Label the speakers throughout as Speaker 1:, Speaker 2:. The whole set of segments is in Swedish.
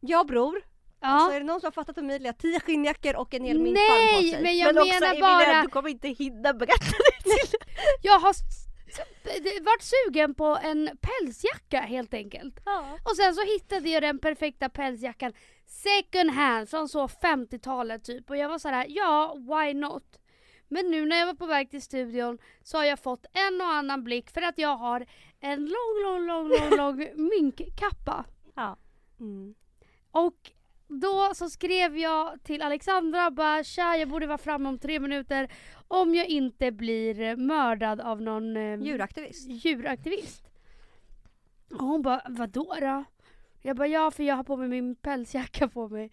Speaker 1: Ja bror.
Speaker 2: Ja.
Speaker 1: Alltså är det någon som har fattat Emilia? Tio skinnjackor och en hel minkfarm på
Speaker 2: Nej
Speaker 1: sig.
Speaker 2: men jag
Speaker 3: men också
Speaker 2: menar
Speaker 3: Emilia,
Speaker 2: bara,
Speaker 3: du kommer inte hinna berätta det till
Speaker 2: jag har varit sugen på en pälsjacka helt enkelt.
Speaker 1: Ja.
Speaker 2: Och sen så hittade jag den perfekta pälsjackan second hand från så 50-talet typ och jag var så här: ja why not? Men nu när jag var på väg till studion så har jag fått en och annan blick för att jag har en lång, lång, lång, lång, lång minkkappa.
Speaker 3: Ja.
Speaker 1: Mm.
Speaker 2: Och då så skrev jag till Alexandra bara tja jag borde vara framme om tre minuter om jag inte blir mördad av någon eh,
Speaker 1: Djuraktivist.
Speaker 2: djuraktivist. Och hon bara vadå då? Jag bara ja för jag har på mig min pälsjacka på mig.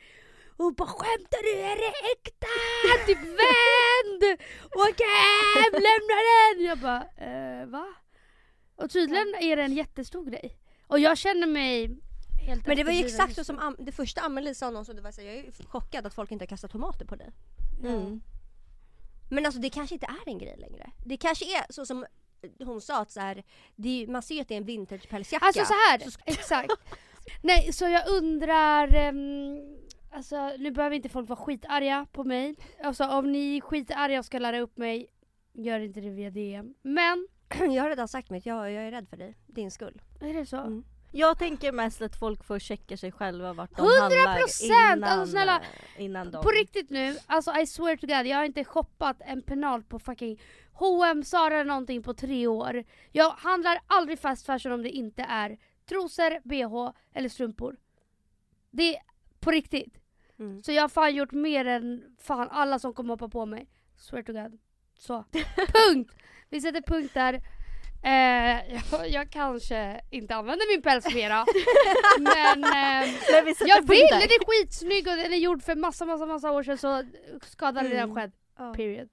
Speaker 2: Och hon bara skämtar du? Är det äkta? Typ vänd! Åk hem, lämna den! Jag bara eh, va? Och tydligen är det en jättestor grej. Och jag känner mig helt
Speaker 1: Men det var ju exakt så som det första Amelie sa någon så det var så här, jag är chockad att folk inte har kastat tomater på dig.
Speaker 3: Mm.
Speaker 1: Men alltså det kanske inte är en grej längre. Det kanske är så som hon sa att så här, det är, man ser ju att det är en vintagepälsjacka.
Speaker 2: Alltså så här,
Speaker 1: Så
Speaker 2: exakt. Nej så jag undrar, ehm, alltså nu behöver inte folk vara skitarga på mig. Alltså om ni är skitarga och ska lära upp mig, gör inte det via DM. Men,
Speaker 1: Jag har redan sagt mitt, jag, jag är rädd för dig. Din skull.
Speaker 2: är det så?
Speaker 1: Mm.
Speaker 3: Jag tänker mest att folk får checka sig själva vart de
Speaker 2: 100%!
Speaker 3: handlar
Speaker 2: Alltså,
Speaker 3: innan,
Speaker 2: snälla,
Speaker 3: eh, innan de...
Speaker 2: På riktigt nu, alltså I swear to god, jag har inte shoppat en penal på fucking H&M, Zara eller någonting på tre år. Jag handlar aldrig fast fashion om det inte är trosor, bh eller strumpor. Det är på riktigt.
Speaker 1: Mm.
Speaker 2: Så jag har fan gjort mer än fan alla som kommer hoppa på mig. Swear to god. Så. punkt! Vi sätter punkt där. Eh, jag, jag kanske inte använder min päls mera. men eh,
Speaker 3: Men vi
Speaker 2: jag vill! Den är skitsnygg och den är gjord för massa massa massa år sedan så skadan är redan
Speaker 1: Mm.
Speaker 2: skedd.
Speaker 1: Ja.
Speaker 2: Period.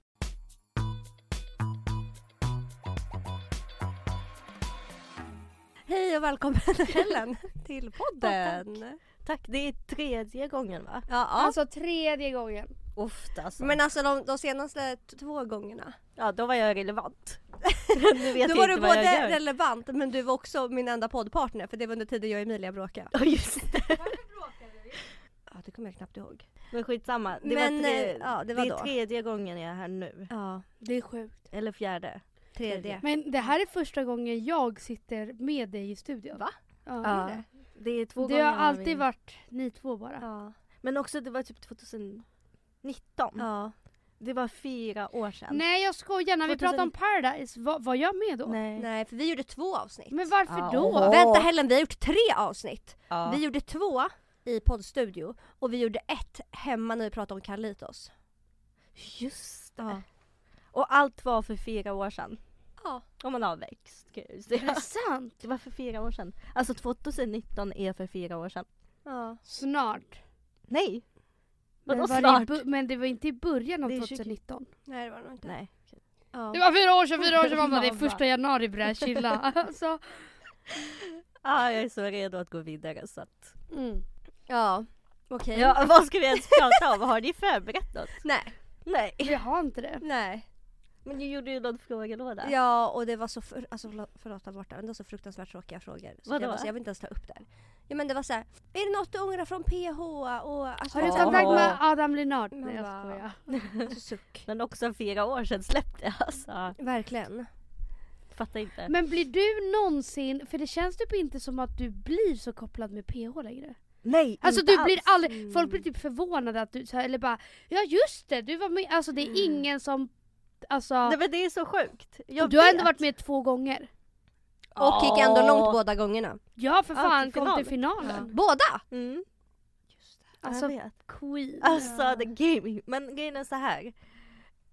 Speaker 1: Hej och välkommen Ellen till podden.
Speaker 3: Tack, det är tredje gången va?
Speaker 1: Ja, ja.
Speaker 2: Alltså tredje gången.
Speaker 3: Ofta alltså.
Speaker 1: Men alltså de, de senaste två gångerna.
Speaker 3: Ja då var jag relevant. nu vet
Speaker 1: Då
Speaker 3: jag
Speaker 1: var du både relevant men du var också min enda poddpartner för det var under tiden jag och Emilia bråkade.
Speaker 3: Ja just det.
Speaker 1: Ja det kommer jag knappt ihåg.
Speaker 3: Men skitsamma. Det,
Speaker 1: Men,
Speaker 3: var tre...
Speaker 1: eh, ja, det var
Speaker 3: är
Speaker 1: då.
Speaker 3: tredje gången jag är här nu.
Speaker 1: Ja,
Speaker 2: Det är sjukt.
Speaker 3: Eller fjärde.
Speaker 1: tredje.
Speaker 2: Men det här är första gången jag sitter med dig i studion.
Speaker 1: Va?
Speaker 2: Ja.
Speaker 3: Ja.
Speaker 1: det?
Speaker 3: Det är två
Speaker 2: Det
Speaker 3: gånger
Speaker 2: har
Speaker 3: vi-
Speaker 2: alltid varit ni två bara.
Speaker 1: Ja.
Speaker 3: Men också det var typ 2019.
Speaker 1: ja.
Speaker 3: Det var fyra år sedan.
Speaker 2: Nej jag skojar, när vi
Speaker 3: 2000
Speaker 2: pratar om Paradise, var, var jag med då?
Speaker 3: Nej.
Speaker 1: Nej för vi gjorde två avsnitt.
Speaker 2: Men varför
Speaker 3: Ja.
Speaker 2: då?
Speaker 3: Åh.
Speaker 1: Vänta Helen, vi har gjort tre avsnitt.
Speaker 3: Ja.
Speaker 1: Vi gjorde två i poddstudio och vi gjorde ett hemma när vi pratade om Carlitos.
Speaker 3: Just det.
Speaker 1: Ja.
Speaker 3: Och allt var för fyra år sedan.
Speaker 1: Ja.
Speaker 3: Om man har växt. kan jag
Speaker 2: Är det sant?
Speaker 3: Det var för fyra år sedan. Alltså 2019 är för fyra år sedan.
Speaker 1: ja.
Speaker 2: Snart.
Speaker 3: Nej!
Speaker 2: Men,
Speaker 3: Vadå
Speaker 2: var det men det var inte i början av
Speaker 3: Det är 20
Speaker 2: 2019.
Speaker 1: Nej det var det inte.
Speaker 3: Nej.
Speaker 1: Ja.
Speaker 2: Det var fyra år sedan, fyra år sedan. Bara, det är
Speaker 3: Mamma.
Speaker 2: första januari bre, chilla. alltså.
Speaker 3: Ah, jag är så redo att gå vidare så att...
Speaker 2: mm.
Speaker 1: Ja. Okej.
Speaker 3: Ja, vad ska vi ens prata om? Har ni förberett något?
Speaker 1: Nej.
Speaker 3: Nej.
Speaker 2: Vi har inte det.
Speaker 1: Nej.
Speaker 3: Men du gjorde ju någon frågelåda.
Speaker 1: Ja och det var så, för, alltså förlåt, förlåt ta bort det, men det var så fruktansvärt tråkiga frågor. Så
Speaker 3: Vadå?
Speaker 1: jag, var så, jag vill inte ens ta upp det. Ja men det var så här, är det något du ångrar från PH? Och, alltså,
Speaker 2: Har du kontakt med Adam Linnard?
Speaker 1: Man
Speaker 2: Nej jag
Speaker 1: bara-
Speaker 2: skojar.
Speaker 1: Så suck.
Speaker 3: Men också fyra år sedan släppte jag alltså.
Speaker 1: Verkligen.
Speaker 3: Fattar inte.
Speaker 2: Men blir du någonsin, för det känns typ inte som att du blir så kopplad med PH längre.
Speaker 3: Nej,
Speaker 2: Alltså
Speaker 3: inte
Speaker 2: du blir
Speaker 3: alls.
Speaker 2: aldrig, folk blir typ förvånade att du så här, eller bara Ja just det, du var med, alltså det är ingen som Alltså,
Speaker 3: Nej men det är så sjukt. Jag
Speaker 2: du har ändå varit med två gånger.
Speaker 1: Och gick ändå
Speaker 3: Ja.
Speaker 1: långt båda gångerna.
Speaker 2: Ja för
Speaker 3: Ja,
Speaker 2: fan,
Speaker 3: till
Speaker 2: kom till
Speaker 3: final.
Speaker 2: finalen.
Speaker 1: Båda?
Speaker 3: Mm.
Speaker 2: Alltså
Speaker 3: jag vet.
Speaker 2: queen.
Speaker 3: Alltså the gaming. Men grejen är så här.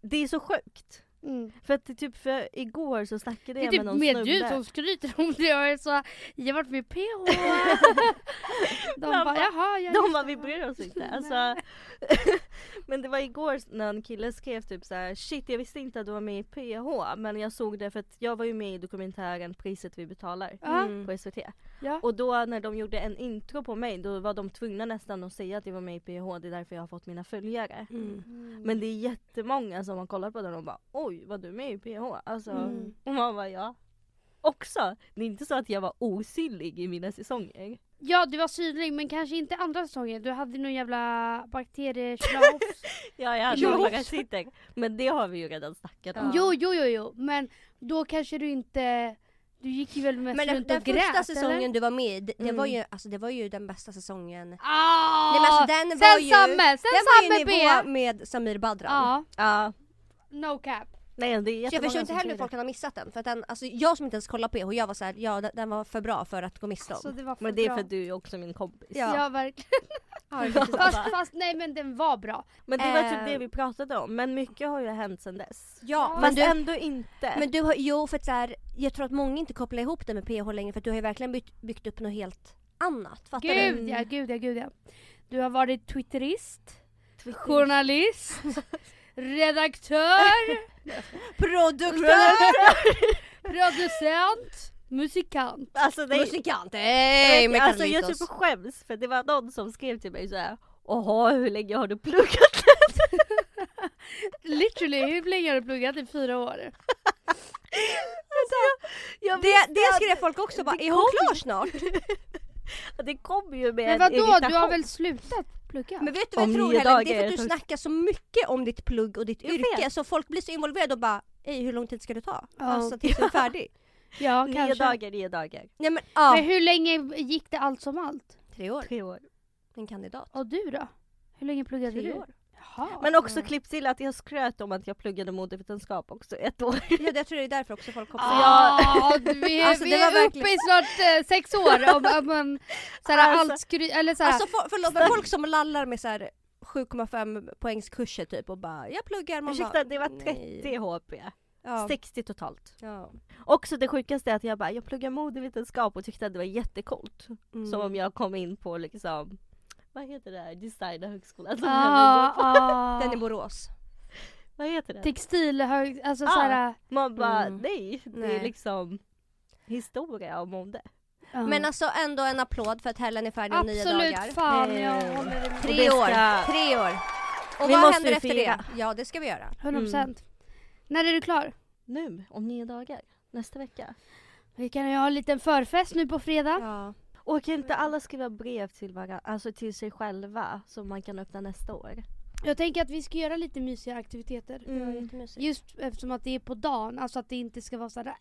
Speaker 3: Det är så sjukt.
Speaker 2: Mm.
Speaker 3: För att det typ för igår så snackade
Speaker 2: Det är
Speaker 3: jag
Speaker 2: typ
Speaker 3: med någon snubbe.
Speaker 2: du som skryter om det. Jag är så, jag har varit med PH. De bara
Speaker 3: bara-
Speaker 2: jaha, jag
Speaker 3: De bara
Speaker 2: det."
Speaker 3: vi bryr oss inte. Alltså, men det var igår när en kille skrev typ så här: shit jag visste inte att du var med i PH men jag såg det för att jag var ju med i dokumentären Priset vi betalar.
Speaker 1: Mm.
Speaker 3: på SVT.
Speaker 2: Ja.
Speaker 3: Och då när de gjorde en intro på mig då var de tvungna nästan att säga att jag var med i PH, det är därför jag har fått mina följare.
Speaker 1: Mm.
Speaker 3: Men det är jättemånga som har kollat på den och bara oj var du med i PH? Alltså,
Speaker 1: Mm.
Speaker 3: och man bara ja. Också, det är inte så att jag var osynlig i mina säsonger.
Speaker 2: Ja du var synlig men kanske inte andra säsongen. Du hade någon jävla bakterieslav.
Speaker 3: Ja jag hade ju parasiter. Men det har vi ju redan snackat om.
Speaker 1: Ja.
Speaker 2: Jo jo jo jo men då kanske du inte Du gick ju väl mest
Speaker 1: Men den,
Speaker 2: runt
Speaker 1: den
Speaker 2: och grät
Speaker 1: första säsongen
Speaker 2: eller?
Speaker 1: du var med det, det,
Speaker 3: Mm.
Speaker 1: var ju, alltså, det var ju den bästa säsongen.
Speaker 2: Ah,
Speaker 1: Nej, men alltså, den
Speaker 2: sen
Speaker 1: var ju-
Speaker 2: Samme, sen
Speaker 1: Den var
Speaker 2: Samme
Speaker 1: ju
Speaker 2: B!
Speaker 1: nivå med Samir Badran.
Speaker 2: Ja,
Speaker 3: Ja.
Speaker 2: no cap.
Speaker 3: Nej det är
Speaker 1: Så jag förstår inte heller hur folk kan ha missat den. För att den, alltså, jag som inte ens kollar på PH, jag var såhär, ja den, den var för bra för att gå miste om.
Speaker 2: Så det
Speaker 3: Men det är
Speaker 2: bra.
Speaker 3: för att du är också min kompis.
Speaker 1: Ja.
Speaker 2: Ja verkligen. Fast, fast nej men den var bra.
Speaker 3: Men det var
Speaker 1: Eh.
Speaker 3: typ det vi pratade om. Men mycket har ju hänt sedan dess.
Speaker 1: ja, men du,
Speaker 3: ändå inte.
Speaker 1: men du har, jo för att så här, jag tror att många inte kopplar ihop det med PH längre för att du har ju verkligen byggt, byggt upp något helt annat. Fattar du?
Speaker 2: Gud ja, gud ja, gud ja. Du har varit twitterist,
Speaker 3: Twitter-
Speaker 2: journalist, redaktör,
Speaker 1: Produktör!
Speaker 2: producent, musikant.
Speaker 3: Alltså, det,
Speaker 1: Musikant! Hej
Speaker 3: alltså jag typ skäms för det var någon som skrev till mig så här. Jaha hur länge har du pluggat?
Speaker 2: Literally, hur länge har du pluggat? I fyra år?
Speaker 3: Jag
Speaker 1: Det,
Speaker 3: visste
Speaker 1: det
Speaker 3: att-
Speaker 1: skrev folk också bara,
Speaker 3: det
Speaker 1: är hon klar snart?
Speaker 3: Det kom ju med
Speaker 2: Men
Speaker 3: en
Speaker 2: vadå,
Speaker 3: irritation.
Speaker 2: du har väl slutat plugga?
Speaker 1: Men vet du vad
Speaker 3: Om
Speaker 1: jag tror Helen? Det är för att du snackar så mycket om ditt plugg och ditt
Speaker 3: Jag
Speaker 1: yrke
Speaker 3: vet.
Speaker 1: så folk blir så involverade och bara Ej hur lång tid ska det ta?
Speaker 2: Ja.
Speaker 1: Alltså tills du är färdig.
Speaker 2: ja,
Speaker 3: Nio
Speaker 2: kanske.
Speaker 3: dagar, nio dagar.
Speaker 1: Nej men ja,
Speaker 2: Men hur länge gick det allt som allt?
Speaker 1: tre år.
Speaker 3: Tre år.
Speaker 1: En kandidat.
Speaker 2: Och du då? Hur länge pluggade
Speaker 1: Tre
Speaker 2: du?
Speaker 1: år.
Speaker 2: Jaha.
Speaker 3: Men också
Speaker 1: Ja.
Speaker 3: klipp till att jag skröt om att jag pluggade modevetenskap också ett år.
Speaker 1: Ja, jag tror det är därför också folk kopplar
Speaker 2: Ah, vi är,
Speaker 1: Alltså,
Speaker 2: vi
Speaker 1: det var
Speaker 2: är
Speaker 1: verkligen-
Speaker 2: uppe i snart eh, sex år om, om man såhär,
Speaker 3: Alltså-
Speaker 2: allt skry, eller såhär,
Speaker 1: Alltså för, förlåt men folk som lallar med så här 7,5 poängs kurser typ och bara jag pluggar. Man
Speaker 3: Ursäkta
Speaker 1: bara,
Speaker 3: det var
Speaker 1: nej.
Speaker 3: 30 HP.
Speaker 1: Ja.
Speaker 3: 60 totalt.
Speaker 1: Ja.
Speaker 3: Också det sjukaste är att jag bara, jag pluggar modevetenskap och tyckte att det var jättecoolt.
Speaker 1: Mm.
Speaker 3: Som om jag kom in på liksom, vad heter det här, designhögskolan som
Speaker 2: ah, ah,
Speaker 1: Den i Borås.
Speaker 3: Vad heter det?
Speaker 2: textilhög, alltså
Speaker 3: Ah.
Speaker 2: såhär,
Speaker 3: Man bara,
Speaker 1: Mm.
Speaker 3: nej, det
Speaker 1: Nej.
Speaker 3: är liksom historia om mode.
Speaker 2: ja.
Speaker 1: Men alltså ändå en applåd för att Helen är färdig om nio
Speaker 2: Absolut
Speaker 1: dagar.
Speaker 2: fan jag
Speaker 3: Eh,
Speaker 2: håller med.
Speaker 1: Tre
Speaker 3: ska-
Speaker 1: år. Tre år. Och
Speaker 3: Vi
Speaker 1: vad
Speaker 3: måste
Speaker 1: händer efter
Speaker 3: fira.
Speaker 1: det? Ja det ska vi göra.
Speaker 2: 100%. När är du klar?
Speaker 3: Nu, om nio dagar. Nästa vecka.
Speaker 2: Vi kan ju ha en liten förfest nu på fredag.
Speaker 1: Ja.
Speaker 3: Och kan inte alla skriva brev till varandra, alltså till sig själva som man kan öppna nästa år?
Speaker 2: Jag tänker att vi ska göra lite mysiga aktiviteter.
Speaker 1: Ja, jättemysigt.
Speaker 2: Just eftersom att det är på dagen, alltså att det inte ska vara sådär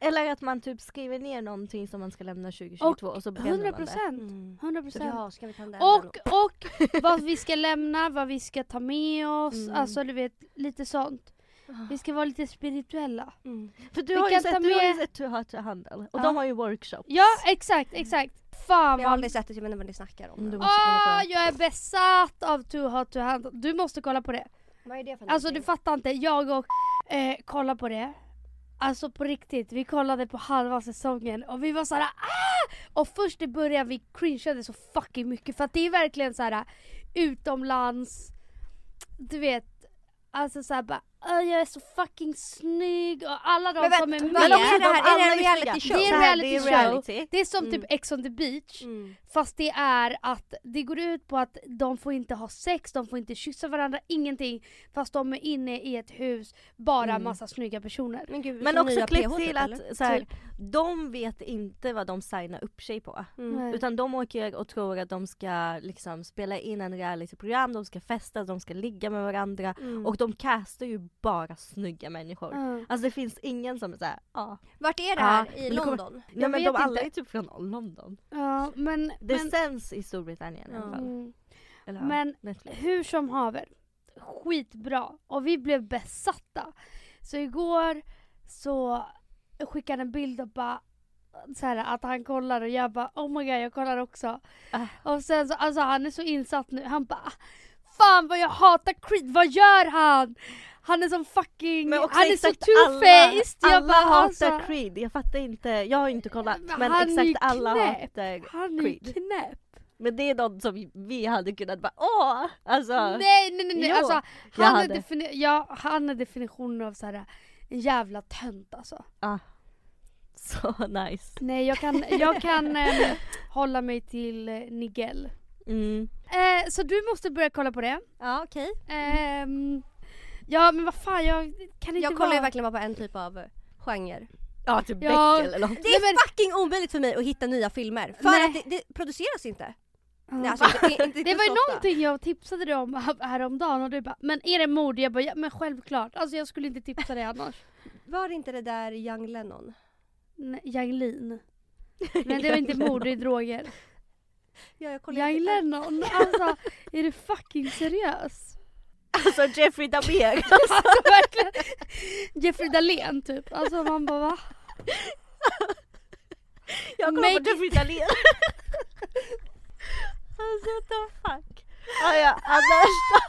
Speaker 3: Eller att man typ skriver ner någonting som man ska lämna 2022 och, så bränner
Speaker 2: 100
Speaker 3: man det.
Speaker 2: procent.
Speaker 1: Mm.
Speaker 2: 100 procent.
Speaker 1: Ja, ska vi ta den
Speaker 2: Och, och vad vi ska lämna, vad vi ska ta med oss,
Speaker 3: Mm.
Speaker 2: alltså du vet lite sånt. Vi ska vara lite spirituella.
Speaker 1: Mm.
Speaker 3: För du har, ju sett,
Speaker 2: ta
Speaker 3: du har ju
Speaker 2: med-
Speaker 3: sett Too Hot to Handle och
Speaker 2: Ja.
Speaker 3: de har ju workshops.
Speaker 2: Ja exakt, exakt. Fan
Speaker 1: Jag har aldrig sett det, jag vet inte vad ni snackar om.
Speaker 3: Mm, du
Speaker 1: men-
Speaker 3: måste kolla på
Speaker 2: Ah,
Speaker 3: det.
Speaker 2: jag är besatt av Too Hot To Handle. Du måste kolla på det.
Speaker 1: Vad är det för
Speaker 2: Alltså du fattar inte, jag och eh, kolla på det. Alltså på riktigt, vi kollade på halva säsongen och vi var såhär ah! Och först i början vi cringeade så fucking mycket för att det är verkligen såhär utomlands, du vet, alltså såhär bara "Åh, jag är så fucking snygg och alla de
Speaker 1: Men
Speaker 2: som är med.
Speaker 1: men också
Speaker 3: de
Speaker 1: det här, är det en reality show?
Speaker 2: Det är en reality
Speaker 3: det är
Speaker 2: show.
Speaker 3: reality.
Speaker 2: Det är som
Speaker 1: Mm.
Speaker 2: typ Ex on the beach.
Speaker 1: Mm.
Speaker 2: Fast det är att det går ut på att de får inte ha sex, de får inte kyssa varandra, ingenting. Fast de är inne i ett hus, bara
Speaker 3: Mm.
Speaker 2: massa snygga personer.
Speaker 1: Men, gud,
Speaker 3: Men också klipp till
Speaker 1: typ,
Speaker 3: att
Speaker 1: eller?
Speaker 3: så här,
Speaker 2: Typ.
Speaker 3: de vet inte vad de signar upp sig på.
Speaker 1: Mm.
Speaker 3: Utan de åker och tror att de ska liksom spela in en realityprogram, de ska festa, de ska ligga med varandra.
Speaker 1: Mm.
Speaker 3: Och de castar ju bara snygga människor.
Speaker 2: Mm.
Speaker 3: Alltså det finns ingen som är såhär, ja.
Speaker 1: Vart är det
Speaker 3: Ja,
Speaker 1: här?
Speaker 3: men
Speaker 1: I
Speaker 3: det kommer-
Speaker 1: London?
Speaker 3: Nej men
Speaker 2: vet
Speaker 3: de alla
Speaker 2: inte.
Speaker 3: är typ från London.
Speaker 2: Ja, men,
Speaker 3: Det
Speaker 2: men,
Speaker 3: sänds i Storbritannien i alla
Speaker 1: Ja.
Speaker 3: fall.
Speaker 2: mm,
Speaker 3: Eller, ja,
Speaker 2: men
Speaker 3: Netflix.
Speaker 2: hur som haver, skitbra. Och vi blev besatta. Så igår så skickade han en bild och bara så här, att han kollar och jag bara oh my god jag kollar också.
Speaker 3: Ah.
Speaker 2: Och sen så, alltså han är så insatt nu, han bara Fan vad jag hatar Creed, vad gör han? Han är som fucking, han är så two-faced.
Speaker 3: Alla, alla
Speaker 2: bara,
Speaker 3: hatar
Speaker 2: alltså,
Speaker 3: Creed, jag fattar inte, jag har inte kollat
Speaker 2: Men han är
Speaker 3: exakt alla
Speaker 2: knäpp.
Speaker 3: hatar
Speaker 2: Han är
Speaker 3: Creed.
Speaker 2: knäpp.
Speaker 3: Men det är någon som vi- hade kunnat bara åh! Alltså,
Speaker 2: Nej nej nej, nej.
Speaker 3: Jo,
Speaker 2: alltså han är, defini- ja, han är definitionen av så här, en jävla tönt alltså.
Speaker 3: så nice.
Speaker 2: Nej jag kan, jag kan eh, hålla mig till eh, Nigel.
Speaker 3: Mm.
Speaker 2: Eh, så du måste börja kolla på det.
Speaker 1: Ja okej.
Speaker 2: Ehm, ja men vad fan jag kan inte
Speaker 1: Jag kollar ju
Speaker 2: vara...
Speaker 1: verkligen bara på en typ av genre.
Speaker 3: Ja typ
Speaker 2: Ja.
Speaker 3: Beck eller något.
Speaker 1: Det är
Speaker 2: men-
Speaker 1: fucking omöjligt för mig att hitta nya filmer. För
Speaker 2: Nej.
Speaker 1: att det, det produceras inte. Nej, alltså, inte, inte,
Speaker 2: Det var ju någonting jag tipsade dig om här- häromdagen och du bara “men är det mord?” Jag bara ja, “men självklart”. Alltså jag skulle inte tipsa dig annars.
Speaker 1: Var det inte det där Young Lennon?
Speaker 2: Nej, Yang Lin. Men det var inte mord, det är droger.
Speaker 1: Ja, jag
Speaker 2: Young
Speaker 1: inte-
Speaker 2: Lennon, alltså är du fucking seriös?
Speaker 3: Alltså Jeffrey Dahmer.
Speaker 2: Alltså verkligen. Jeffrey Dahlén typ. Alltså man bara va?
Speaker 3: Jag kollar
Speaker 2: Make
Speaker 3: på Jeffrey Dahmer. alltså what the fuck. Ah, ja, annars då?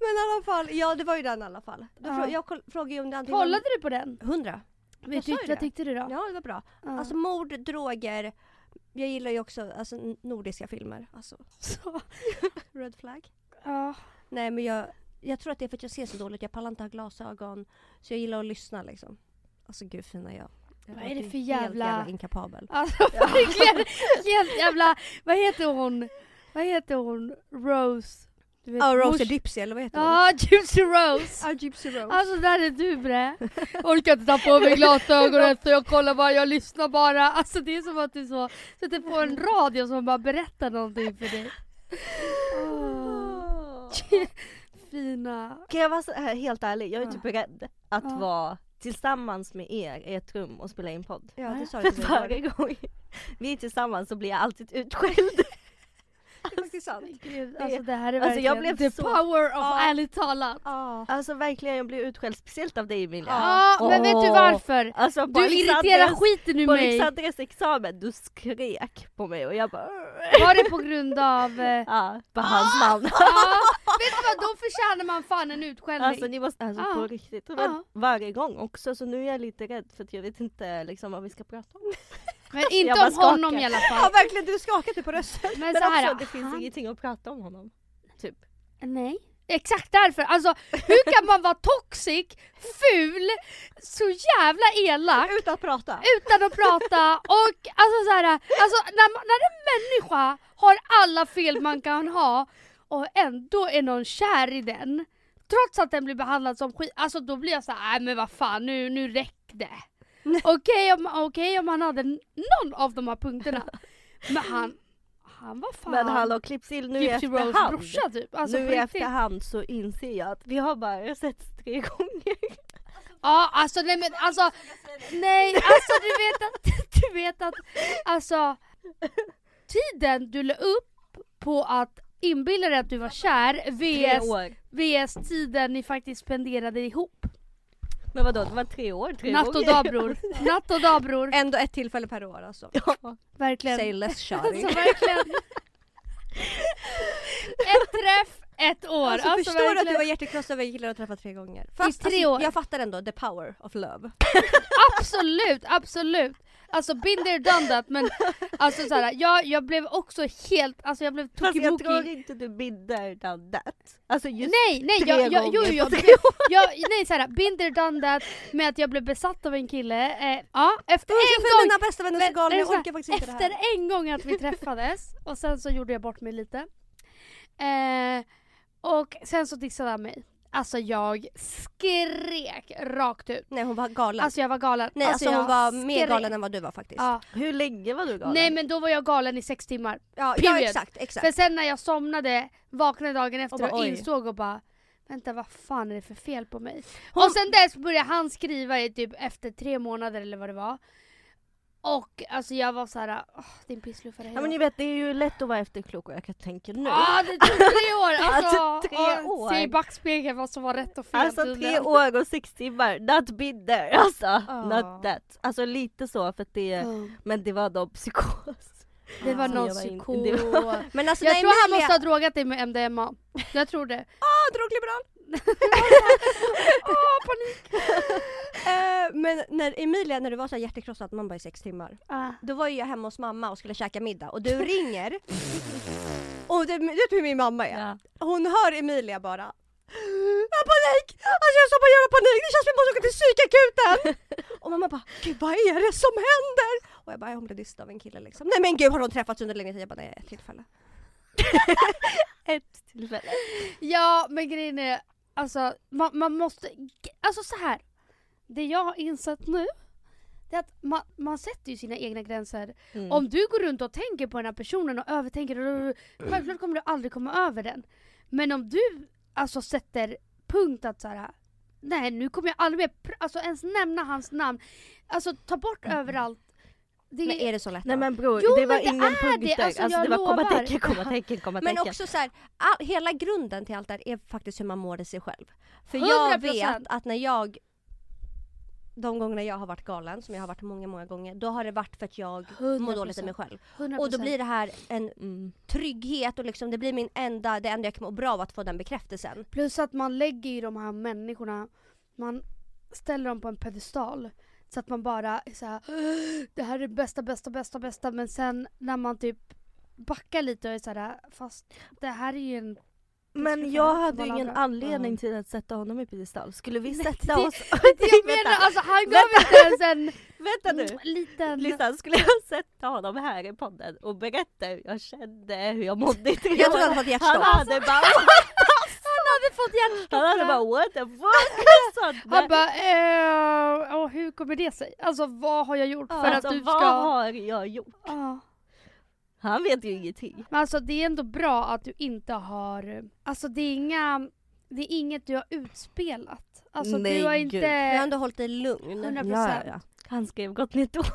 Speaker 1: Men i alla fall, ja det var ju den i alla fall. Då
Speaker 2: Ja.
Speaker 1: frå- Jag koll- frågade ju om det antingen var-
Speaker 2: Kollade du på den?
Speaker 1: Hundra. Sa ju
Speaker 2: vad
Speaker 1: det.
Speaker 2: tyckte du då?
Speaker 1: Ja det var bra.
Speaker 2: Ja.
Speaker 1: Alltså mord, droger. Jag gillar ju också alltså, n- nordiska filmer. Alltså
Speaker 2: Så,
Speaker 1: Red Flag.
Speaker 2: ja.
Speaker 1: Nej men jag, jag tror att det är för att jag ser så dåligt. Jag pallar inte ha glasögon. Så jag gillar att lyssna liksom. Alltså gud fina jag. jag
Speaker 2: Vad är det för
Speaker 1: helt
Speaker 2: jävla-
Speaker 1: jävla inkapabel.
Speaker 2: Alltså verkligen. Helt jävla, vad heter hon? Vad heter hon? Rose?
Speaker 1: Ja, Rosie
Speaker 2: mors-
Speaker 1: Dipsy eller vad heter hon?
Speaker 2: Ja, Gypsy Rose.
Speaker 1: Ja, Gypsy Rose.
Speaker 2: Alltså där är du bre. Orkar inte ta på mig glasögonen så jag kollar bara, jag lyssnar bara. Alltså det är som att du så sätter på en radio som bara berättar någonting för dig. Åh, fina.
Speaker 3: Kan jag vara så här helt ärlig, jag är
Speaker 2: Ja.
Speaker 3: typ rädd att
Speaker 2: Ja.
Speaker 3: vara tillsammans med er i ett rum och spela in podd.
Speaker 1: Ja det sa
Speaker 3: För
Speaker 1: du
Speaker 3: varje gång vi är tillsammans så blir jag alltid utskälld.
Speaker 1: Det är faktiskt sant.
Speaker 2: Gud, alltså det här är
Speaker 3: Alltså, jag
Speaker 2: verkligen
Speaker 3: blev
Speaker 2: the
Speaker 3: så-
Speaker 2: power of
Speaker 1: Ja.
Speaker 2: ärligt talat.
Speaker 1: Ja.
Speaker 3: Alltså verkligen jag blir utskälld, speciellt av dig Emilia.
Speaker 2: Ja, men vet du varför?
Speaker 3: Alltså på
Speaker 2: Du irriterar skiten ur
Speaker 3: På
Speaker 2: mig.
Speaker 3: Alexandres examen, du skrek på mig och jag bara
Speaker 2: Var det på grund av... eh,
Speaker 3: Ja, på hans namn.
Speaker 2: Ja, vet du vad? Då förtjänar man fan en utskällning.
Speaker 3: Alltså ni måste, alltså
Speaker 2: Ja.
Speaker 3: på riktigt.
Speaker 2: Ja.
Speaker 3: varje gång också så nu är jag lite rädd för att jag vet inte liksom vad vi ska prata om.
Speaker 2: men inte om honom
Speaker 3: skakar.
Speaker 2: i alla
Speaker 1: ja
Speaker 2: fall.
Speaker 1: verkligen, du skakade på rösten.
Speaker 2: Men,
Speaker 3: Men
Speaker 2: så här,
Speaker 3: också det finns
Speaker 2: han-
Speaker 3: ingenting att prata om honom. Typ.
Speaker 2: Nej. Exakt därför. Alltså hur kan man vara toxic, ful, så jävla elak
Speaker 1: Utan att prata.
Speaker 2: utan att prata och alltså så här, alltså när, man- när en människa har alla fel man kan ha och ändå är någon kär i den trots att den blir behandlad som skit, alltså då blir jag så här, nej men vad fan nu, nu det. Okej om, okej om han hade någon av de här punkterna. Men han, han var fan
Speaker 3: Men hallå klipps in nu i
Speaker 2: Gypsy
Speaker 3: efterhand.
Speaker 2: brorsa typ. Alltså,
Speaker 3: nu i efterhand så inser jag att vi har bara sett tre gånger.
Speaker 2: Ja alltså nej men alltså Nej alltså du vet att, du vet att alltså Tiden du la upp på att inbilla dig att du var kär vs, vs tiden ni faktiskt spenderade ihop.
Speaker 3: Men vadå, det var tre år, tre
Speaker 2: Natt och dag bror. Natt och dag bror.
Speaker 1: Ändå ett tillfälle per år alltså.
Speaker 3: Ja.
Speaker 2: Verkligen.
Speaker 1: Say less shawty.
Speaker 2: Alltså verkligen. Ett träff, ett år.
Speaker 1: Alltså,
Speaker 2: Alltså,
Speaker 1: förstår du att du var hjärtekrossad kille du har träffat tre gånger?
Speaker 2: tre
Speaker 1: alltså,
Speaker 2: år.
Speaker 1: Jag fattar ändå the power of love.
Speaker 2: Absolut, absolut. Alltså been there done that men alltså såhär, jag, jag blev också helt, alltså jag blev
Speaker 3: Fast jag tror inte du binder down that. Alltså just
Speaker 2: Nej, nej,
Speaker 3: tre
Speaker 2: jag, jag, jo, jo, jag,
Speaker 3: tre
Speaker 2: jag, nej såhär, been there done that med att jag blev besatt av en kille. Eh, ja, efter en gång,
Speaker 1: mina bästa vänner
Speaker 2: men-
Speaker 1: galen, jag orkar faktiskt inte det
Speaker 2: efter
Speaker 1: här.
Speaker 2: en gång att vi träffades och sen så gjorde jag bort mig lite. Eh, och sen så dissade han mig. Alltså jag skrek rakt ut.
Speaker 1: Nej hon var galen.
Speaker 2: Alltså jag var galen.
Speaker 1: Nej alltså,
Speaker 2: jag
Speaker 1: hon var mer
Speaker 2: skrek.
Speaker 1: galen än vad du var faktiskt.
Speaker 2: Ja.
Speaker 3: Hur länge var du galen?
Speaker 2: Nej men då var jag galen i sex timmar.
Speaker 1: Ja, ja exakt, exakt.
Speaker 2: För sen när jag somnade, vaknade dagen efter
Speaker 1: Och
Speaker 2: och,
Speaker 1: bara, oj.
Speaker 2: insåg och bara Vänta vad fan är det för fel på mig?
Speaker 1: Hon-
Speaker 2: Och sen dess började han skriva i typ efter tre månader eller vad det var. Och alltså jag var såhär, åh din pissluffare
Speaker 3: Ja men ni vet det är ju lätt att vara efterklok och jag kan tänka nu.
Speaker 2: Ah, det tog tre år! Alltså,
Speaker 3: Alltså, tre år.
Speaker 2: Se i backspegeln vad som var rätt och fel
Speaker 3: Alltså tre år och sex timmar, not been there alltså.
Speaker 1: Ja.
Speaker 3: Not that. Alltså lite så för att det,
Speaker 2: Mm.
Speaker 3: men det var då psykos.
Speaker 2: Det var
Speaker 1: Ja,
Speaker 2: någon
Speaker 3: jag
Speaker 2: psykos.
Speaker 3: var-
Speaker 1: Men alltså
Speaker 2: Jag
Speaker 1: när
Speaker 2: tror han måste ha drogat dig med MDMA. Jag tror det.
Speaker 1: Ah, drogliberal!
Speaker 2: Åh panik!
Speaker 1: Eh, men när Emilia, när du var så här hjärtekrossad, man bara i sex timmar.
Speaker 2: Ah.
Speaker 1: Då var ju jag hemma hos mamma och skulle käka middag och du ringer. och du, du vet hur min mamma är?
Speaker 3: Ja.
Speaker 1: Hon hör Emilia bara jag har panik! Alltså jag har så jävla panik, det känns som att jag måste åka till psykakuten! och mamma bara gud vad är det som händer? Och jag bara "Ja, hon blev dissad av en kille liksom. Nej men gud har de träffats under längre tid? Jag bara nej ett tillfälle.
Speaker 3: Ett tillfälle.
Speaker 2: Ja men grejen är, alltså man, man måste, alltså så här. Det jag har insett nu, det är att man, man sätter ju sina egna gränser.
Speaker 3: Mm.
Speaker 2: Om du går runt och tänker på den här personen och övertänker, och- självklart kommer du aldrig komma över den. Men om du alltså sätter punkt att så här, nej nu kommer jag aldrig mer alltså, ens nämna hans namn. Alltså ta bort överallt. Det,
Speaker 1: Men är det så lätt
Speaker 3: Nej men bror,
Speaker 2: Jo,
Speaker 3: det var
Speaker 2: det
Speaker 3: ingen
Speaker 2: är
Speaker 3: punkt
Speaker 2: det, alltså,
Speaker 3: Alltså,
Speaker 2: jag
Speaker 3: det var
Speaker 2: lovar.
Speaker 3: kommatecken, kommatecken, kommatecken.
Speaker 1: Men också så här, all, hela grunden till allt det här är faktiskt hur man mår i sig själv. För jag
Speaker 2: 100%.
Speaker 1: vet att när jag de gångerna jag har varit galen, som jag har varit många, många gånger, då har det varit för att jag mår dåligt i mig själv.
Speaker 2: 100%.
Speaker 1: Och då blir det här en
Speaker 3: Mm.
Speaker 1: trygghet och liksom, det blir min enda, det enda jag kan må bra av att få den bekräftelsen.
Speaker 2: Plus att man lägger ju de här människorna, man ställer dem på en pedestal. Så att man bara är så här, det här är det bästa, bästa, bästa, bästa. Men sen när man typ backar lite och är så här, fast det här är ju en...
Speaker 3: Men jag hade ju ingen anledning till att sätta honom i piedestal. Skulle vi
Speaker 2: Nej,
Speaker 3: sätta
Speaker 2: det-
Speaker 3: oss...
Speaker 2: Jag menar alltså han gav inte ens en
Speaker 3: Vänta nu!
Speaker 2: liten...
Speaker 3: Lyssna, skulle jag sätta honom här i podden och berätta hur jag kände, hur jag mådde i tre
Speaker 1: Jag tror han hade fått
Speaker 3: Han
Speaker 1: hjärtstopp.
Speaker 3: hade bara
Speaker 2: fått hjärtstopp!
Speaker 3: Han hade bara what the fuck?
Speaker 2: Han bara, eh, åh, hur kommer det sig? Alltså vad har jag gjort för
Speaker 3: alltså,
Speaker 2: att du
Speaker 3: vad
Speaker 2: ska...
Speaker 3: har jag gjort?
Speaker 2: Ja.
Speaker 3: Han vet ju ingenting.
Speaker 2: Men alltså det är ändå bra att du inte har, alltså det är inga, det är inget du har utspelat. Alltså
Speaker 3: Nej,
Speaker 2: du har
Speaker 3: gud.
Speaker 2: inte...
Speaker 1: Jag har ändå hållit dig lugn.
Speaker 2: 100%.
Speaker 3: Han skrev gott nytt år.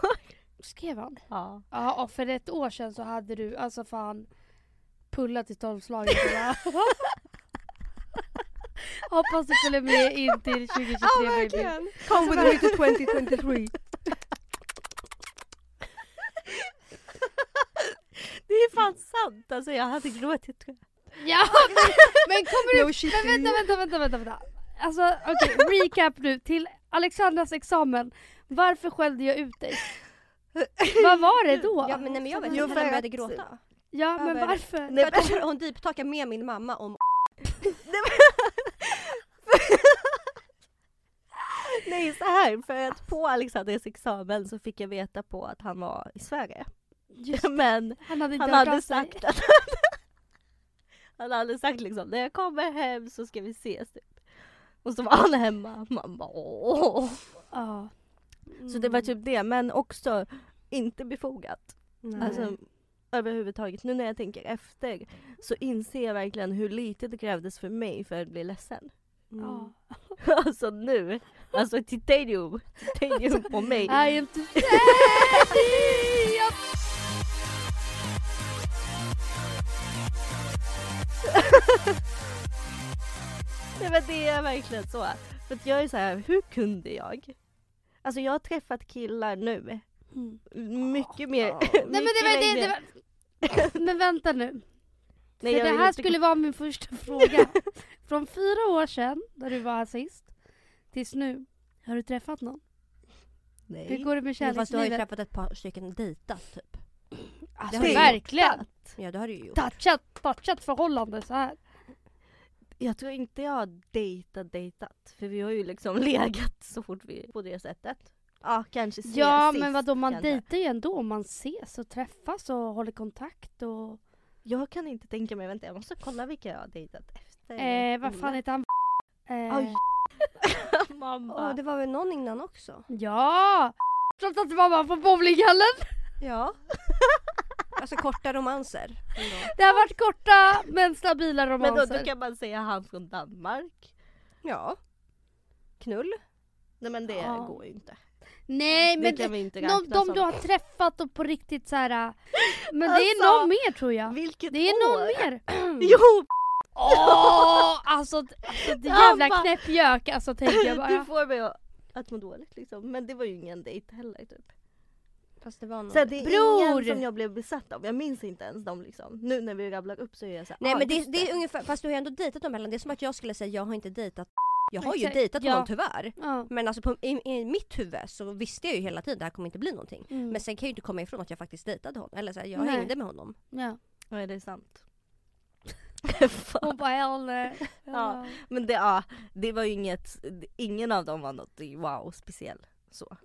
Speaker 2: Skrev han?
Speaker 3: Ja.
Speaker 2: Ja och för ett år sedan så hade du alltså fan pullat i tolvslaget. Hoppas du följer med in till 2023 baby.
Speaker 1: Come with me to 2023.
Speaker 3: Det är fan sant alltså jag hade gråtit tror jag.
Speaker 2: Ja men, men kommer du...
Speaker 1: No shit.
Speaker 2: Men vänta, vänta, vänta, vänta, vänta. Alltså okej, recap nu till Alexandras examen. Varför skällde jag ut dig? Vad var det då?
Speaker 1: Ja men, nej, men jag vet inte jag
Speaker 3: att-
Speaker 1: hade gråta.
Speaker 2: Ja men varför?
Speaker 3: Nej,
Speaker 1: För att hon, deeptalkar med min mamma om
Speaker 3: Nej så här för att på Alexanders examen så fick jag veta på att han var i Sverige.
Speaker 2: Just,
Speaker 3: Men
Speaker 2: han hade
Speaker 3: han hade sagt att han hade sagt liksom när jag kommer hem så ska vi ses typ. Och så var han hemma, man bara åh.
Speaker 2: Ja.
Speaker 3: Så det var typ det men också inte befogat.
Speaker 1: Nej.
Speaker 3: Alltså överhuvudtaget. Nu när jag tänker efter så inser jag verkligen hur lite det krävdes för mig för att bli ledsen.
Speaker 1: Mm.
Speaker 2: Ja.
Speaker 3: alltså nu, alltså titanium, titanium på mig.
Speaker 2: I am too ready.
Speaker 3: Nej men det är verkligen så. För att jag är så här, hur kunde jag? Alltså jag har träffat killar nu,
Speaker 2: Mm.
Speaker 3: mycket mer,
Speaker 1: Ja.
Speaker 2: Nej men det
Speaker 3: mycket
Speaker 2: var det, det var... Men vänta nu.
Speaker 3: Nej,
Speaker 2: För det här
Speaker 3: inte-
Speaker 2: skulle vara min första fråga. Från fyra år sedan, när du var här sist, tills nu. Har du träffat någon? Hur
Speaker 3: Nej.
Speaker 2: går det med
Speaker 1: Men fast du har ju
Speaker 2: kärlekslivet?
Speaker 1: träffat ett par stycken dejtat typ.
Speaker 2: Alltså
Speaker 1: du
Speaker 2: verkligen!
Speaker 1: Ja det har du ju gjort.
Speaker 2: Touchat, touchat förhållande så här.
Speaker 3: Jag tror inte jag har dejtat dejtat. För vi har ju liksom legat så fort vi på det sättet. Ja kanske ses
Speaker 2: Ja
Speaker 3: sist,
Speaker 2: men vadå man
Speaker 3: kanske.
Speaker 2: dejtar ju ändå om man ses och träffas och håller kontakt och...
Speaker 3: Jag kan inte tänka mig, vänta jag måste kolla vilka jag har dejtat efter.
Speaker 2: Eh, vad fan heter han? Eh,
Speaker 3: Oj. Mamma.
Speaker 1: Åh det var väl någon innan också?
Speaker 2: Ja! Trots att var man på bowlinghallen.
Speaker 1: Ja. alltså korta romanser. ändå.
Speaker 2: Det har varit korta men stabila
Speaker 3: men då,
Speaker 2: romanser.
Speaker 3: då kan man säga han från Danmark.
Speaker 1: Ja. Knull.
Speaker 3: Nej men det
Speaker 2: Ja.
Speaker 3: går ju inte.
Speaker 2: Nej
Speaker 3: det
Speaker 2: men
Speaker 3: kan vi inte
Speaker 2: de, de
Speaker 3: som.
Speaker 2: du har träffat och på riktigt så här. Men det är
Speaker 3: Alltså,
Speaker 2: någon mer tror jag.
Speaker 3: Vilket
Speaker 2: Det är
Speaker 3: år?
Speaker 2: någon mer.
Speaker 3: Jo!
Speaker 2: Åh! Alltså, alltså det jävla knäppjök alltså tänker jag
Speaker 3: Du
Speaker 2: bara.
Speaker 3: får mig att, att må dåligt liksom. Men det var ju ingen dejt heller typ.
Speaker 1: Fast det var någon.
Speaker 3: Så det är
Speaker 2: Bror!
Speaker 3: ingen som jag blev besatt av. Jag minns inte ens dem liksom. Nu när vi rabblar upp så är jag såhär,
Speaker 1: Nej
Speaker 3: ah,
Speaker 1: men det, det är ungefär, fast du har ju ändå dejtat dem mellan. Det är som att jag skulle säga jag har inte dejtat jag har ju
Speaker 2: Exakt,
Speaker 1: dejtat
Speaker 2: ja.
Speaker 1: honom tyvärr.
Speaker 2: Ja.
Speaker 1: Men alltså på, i, i mitt huvud så visste jag ju hela tiden att det här kommer inte bli någonting.
Speaker 2: Mm.
Speaker 1: Men sen kan jag ju inte komma ifrån att jag faktiskt dejtade honom. Eller så här, jag
Speaker 2: Nej.
Speaker 1: hängde med honom.
Speaker 2: ja.
Speaker 3: Ja det är sant.
Speaker 2: Hon bara hellre.
Speaker 3: Ja. Men det, ja, det var ju inget, ingen av dem var något wow speciell. Så.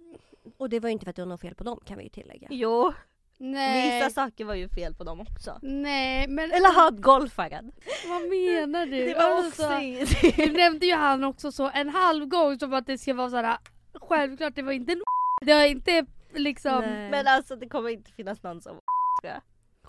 Speaker 1: Och det var ju inte för att det var något fel på dem kan vi ju tillägga.
Speaker 3: Jo,
Speaker 2: Nej.
Speaker 3: vissa saker var ju fel på dem också.
Speaker 2: Nej men
Speaker 3: Eller han golfaren.
Speaker 2: vad menar du?
Speaker 3: Det var
Speaker 2: Alltså,
Speaker 3: också.
Speaker 2: Du nämnde ju han också så en halv gång som att det ska vara såhär självklart det var inte en Det har inte liksom.
Speaker 1: Nej.
Speaker 3: Men alltså det kommer inte finnas någon som tror jag.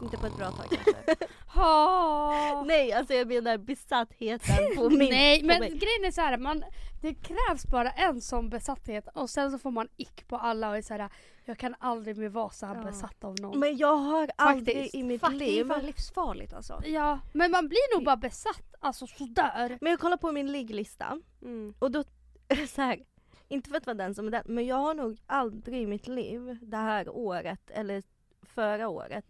Speaker 1: Inte på ett bra tag kanske.
Speaker 2: Ha.
Speaker 3: Nej alltså jag menar besattheten på min...
Speaker 2: Nej men
Speaker 3: mig.
Speaker 2: grejen är så här, man, det krävs bara en sån besatthet och sen så får man ick på alla och är så här, jag kan aldrig mer vara så här
Speaker 1: Ja.
Speaker 2: besatt av någon.
Speaker 3: Men jag har aldrig
Speaker 2: Faktiskt.
Speaker 3: i mitt
Speaker 1: Fuck, det är
Speaker 3: liv...
Speaker 1: fan livsfarligt alltså.
Speaker 2: Ja men man blir nog bara besatt, alltså sådär.
Speaker 3: Men jag kollar på min ligglista
Speaker 1: Mm.
Speaker 3: och då, så här, inte för att vara den som är den, men jag har nog aldrig i mitt liv det här året eller förra året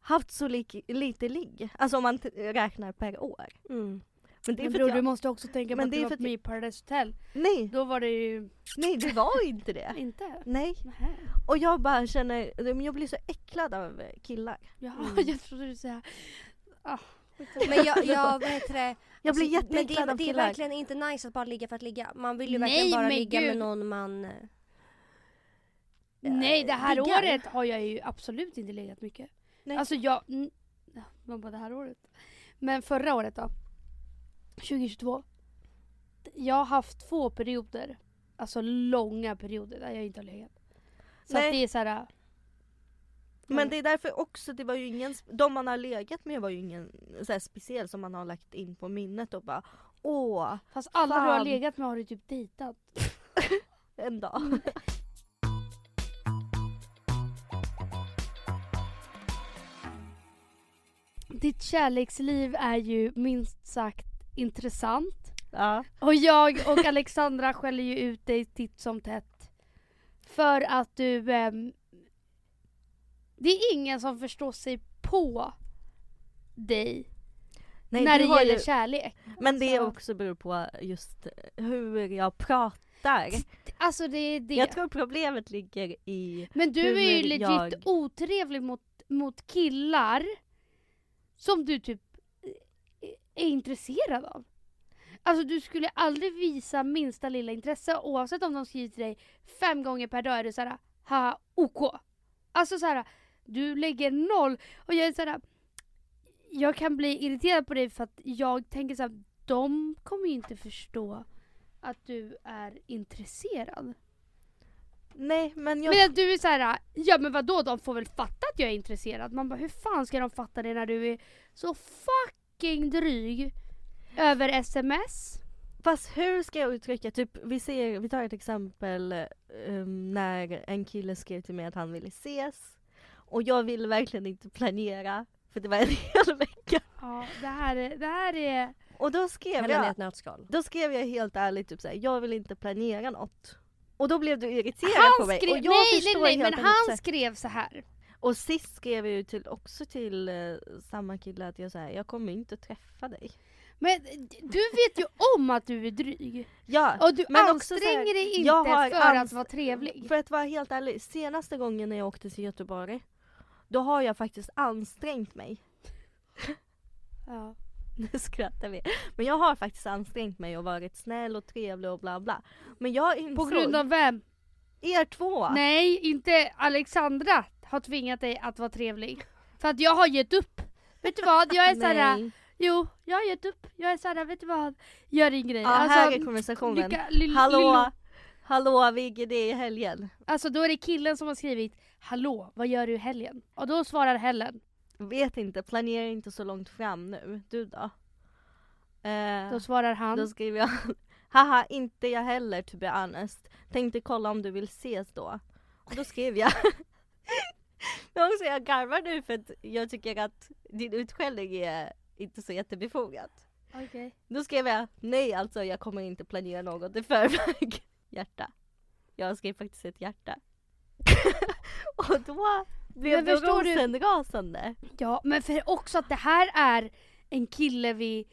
Speaker 3: haft så lik, lite ligg. Alltså om man räknar per år.
Speaker 1: Mm.
Speaker 3: Men det är
Speaker 2: Men
Speaker 3: för
Speaker 2: bror
Speaker 3: att
Speaker 2: du
Speaker 3: jag,
Speaker 2: måste också tänka på
Speaker 3: Men
Speaker 2: att
Speaker 3: det
Speaker 2: du
Speaker 3: är
Speaker 2: var med i Paradise Hotel.
Speaker 3: nej,
Speaker 2: Då var det ju
Speaker 3: nej det var inte det.
Speaker 2: inte.
Speaker 3: Nej.
Speaker 2: Nähä.
Speaker 3: Och jag bara känner, men jag blir så äcklad av killar.
Speaker 2: Ja,
Speaker 1: Mm.
Speaker 2: jag trodde du säga. Ah,
Speaker 1: Men jag, jag vad heter det?
Speaker 3: Jag blir
Speaker 1: Alltså, men det,
Speaker 3: jätteäcklad
Speaker 1: är-
Speaker 3: av
Speaker 1: det är
Speaker 3: killar.
Speaker 1: verkligen inte nice att bara ligga för att ligga. Man vill ju
Speaker 2: Nej,
Speaker 1: verkligen bara
Speaker 2: men
Speaker 1: ligga
Speaker 2: gud.
Speaker 1: med någon man... eh,
Speaker 2: Nej det här
Speaker 1: diggar.
Speaker 2: året har jag ju absolut inte legat mycket.
Speaker 3: Nej.
Speaker 2: Alltså jag, mm, ja, man bara det här året. Men förra året då? 2022. Jag har haft två perioder, alltså långa perioder där jag inte har legat. Så
Speaker 3: Nej.
Speaker 2: att det är såhär,
Speaker 3: Men det är därför också, det var ju ingen, de man har legat med var ju ingen så speciell som man har lagt in på minnet och bara åh,
Speaker 2: fast alla du har
Speaker 3: Fan.
Speaker 2: legat med har du typ dejtat.
Speaker 3: en dag.
Speaker 2: Ditt kärleksliv är ju minst sagt intressant.
Speaker 3: Ja.
Speaker 2: Och jag och Alexandra skäller ju ut dig titt som tätt. För att du... ehm, det är ingen som förstår sig på dig
Speaker 3: Nej,
Speaker 2: när det gäller
Speaker 3: ju,
Speaker 2: kärlek.
Speaker 3: Men det
Speaker 2: Alltså-
Speaker 3: också beror på just hur jag pratar.
Speaker 2: Alltså det är det.
Speaker 3: Jag tror problemet ligger i,
Speaker 2: Men du är ju legit
Speaker 3: jag-
Speaker 2: otrevlig mot, mot killar som du typ eh, eh, är intresserad av. Alltså du skulle aldrig visa minsta lilla intresse oavsett om de skriver till dig fem gånger per dag är du såhär ha OK. Alltså såhär, du lägger noll och jag är såhär jag kan bli irriterad på dig för att jag tänker såhär de kommer ju inte förstå att du är intresserad
Speaker 3: nej men jag,
Speaker 2: Men att du är så här, ja men vadå de får väl fatta att jag är intresserad. Man bara hur fan ska de fatta det när du är så fucking dryg över sms?
Speaker 3: fast hur ska jag uttrycka, typ vi ser, vi tar ett exempel um, när en kille skrev till mig att han ville ses och jag ville verkligen inte planera för det var en hel vecka.
Speaker 2: Ja det här är, det här är
Speaker 3: Och då skrev jag,
Speaker 1: ett nötskal.
Speaker 3: då skrev jag helt ärligt typ såhär, jag vill inte planera något. Och då blev du irriterad på
Speaker 2: han
Speaker 3: mig.
Speaker 2: skrev,
Speaker 3: och jag
Speaker 2: nej nej
Speaker 3: förstår
Speaker 2: nej men han
Speaker 3: här-
Speaker 2: skrev så här.
Speaker 3: Och sist skrev jag ju till, också till eh, samma kille att jag säger jag kommer inte träffa dig.
Speaker 2: Men du vet ju om att du är dryg.
Speaker 3: Ja,
Speaker 2: Och du
Speaker 3: men också så här,
Speaker 2: anstränger dig inte för att vara trevlig.
Speaker 3: för att vara helt ärlig, senaste gången när jag åkte till Göteborg, då har jag faktiskt ansträngt mig.
Speaker 2: Ja.
Speaker 3: Nu skrattar vi. Men jag har faktiskt ansträngt mig och varit snäll och trevlig och bla bla. Men jag insåg,
Speaker 2: På grund av vem?
Speaker 3: er två!
Speaker 2: Nej, inte Alexandra har tvingat dig att vara trevlig. För att jag har gett upp. Vet du vad? Jag är såhär, jo, jag har gett upp. Jag är såhär, vet du vad? Gör din grej.
Speaker 3: Ja, här är konversationen.
Speaker 2: lycka, lill,
Speaker 3: Hallå,
Speaker 2: lillo.
Speaker 3: hallå Vigge det är i helgen.
Speaker 2: Alltså då är det killen som har skrivit Hallå, vad gör du i helgen? Och då svarar Helen.
Speaker 3: Vet inte, planerar inte så långt fram nu. Du då? Eh,
Speaker 2: Då svarar han.
Speaker 3: Då skriver jag Haha, inte jag heller to be honest. Tänkte kolla om du vill ses då. Och då skrev jag Men också jag garvar nu för att jag tycker att din utskällning är inte så jättebefogad.
Speaker 2: Okej.
Speaker 3: Då skrev jag nej alltså jag kommer inte planera något i förväg. Hjärta. Jag skrev faktiskt ett hjärta. och då blev
Speaker 2: Men förstår du-
Speaker 3: rosenrasande.
Speaker 2: Ja, men för också att det här är en kille vi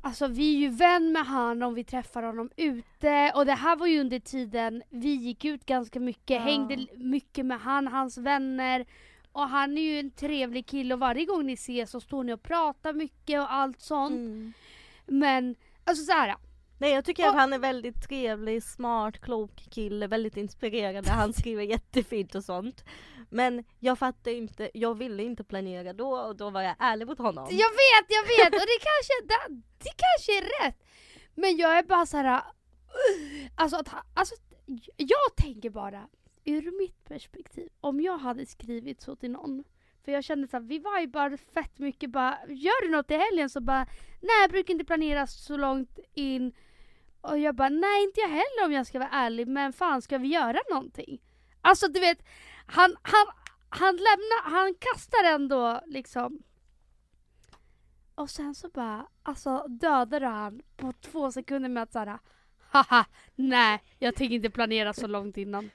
Speaker 2: Alltså vi är ju vän med han om vi träffar honom ute och det här var ju under tiden vi gick ut ganska mycket,
Speaker 3: Ja.
Speaker 2: hängde mycket med han, hans vänner och han är ju en trevlig kille och varje gång ni ses så står ni och pratar mycket och allt sånt.
Speaker 3: Mm.
Speaker 2: Men alltså så här.
Speaker 3: Nej jag tycker
Speaker 2: Och-
Speaker 3: att han är väldigt trevlig, smart, klok kille, väldigt inspirerande, han skriver jättefint och sånt. Men jag fattar inte, jag ville inte planera då och då var jag ärlig mot honom.
Speaker 2: Jag vet, jag vet och det kanske, det, det kanske är rätt. Men jag är bara så här. uh, Alltså, att, alltså jag tänker bara, ur mitt perspektiv, om jag hade skrivit så till någon. För jag kände såhär, vi bara fett mycket bara, gör du något i helgen? Så bara, nej jag brukar inte planera så långt in. Och jag bara, nej inte jag heller om jag ska vara ärlig, men fan ska vi göra någonting? Alltså du vet, han, han, han lämnar, han kastar ändå liksom och sen så bara, alltså dödade han på två sekunder med att såhär Haha, nej jag tänker inte planera så långt innan.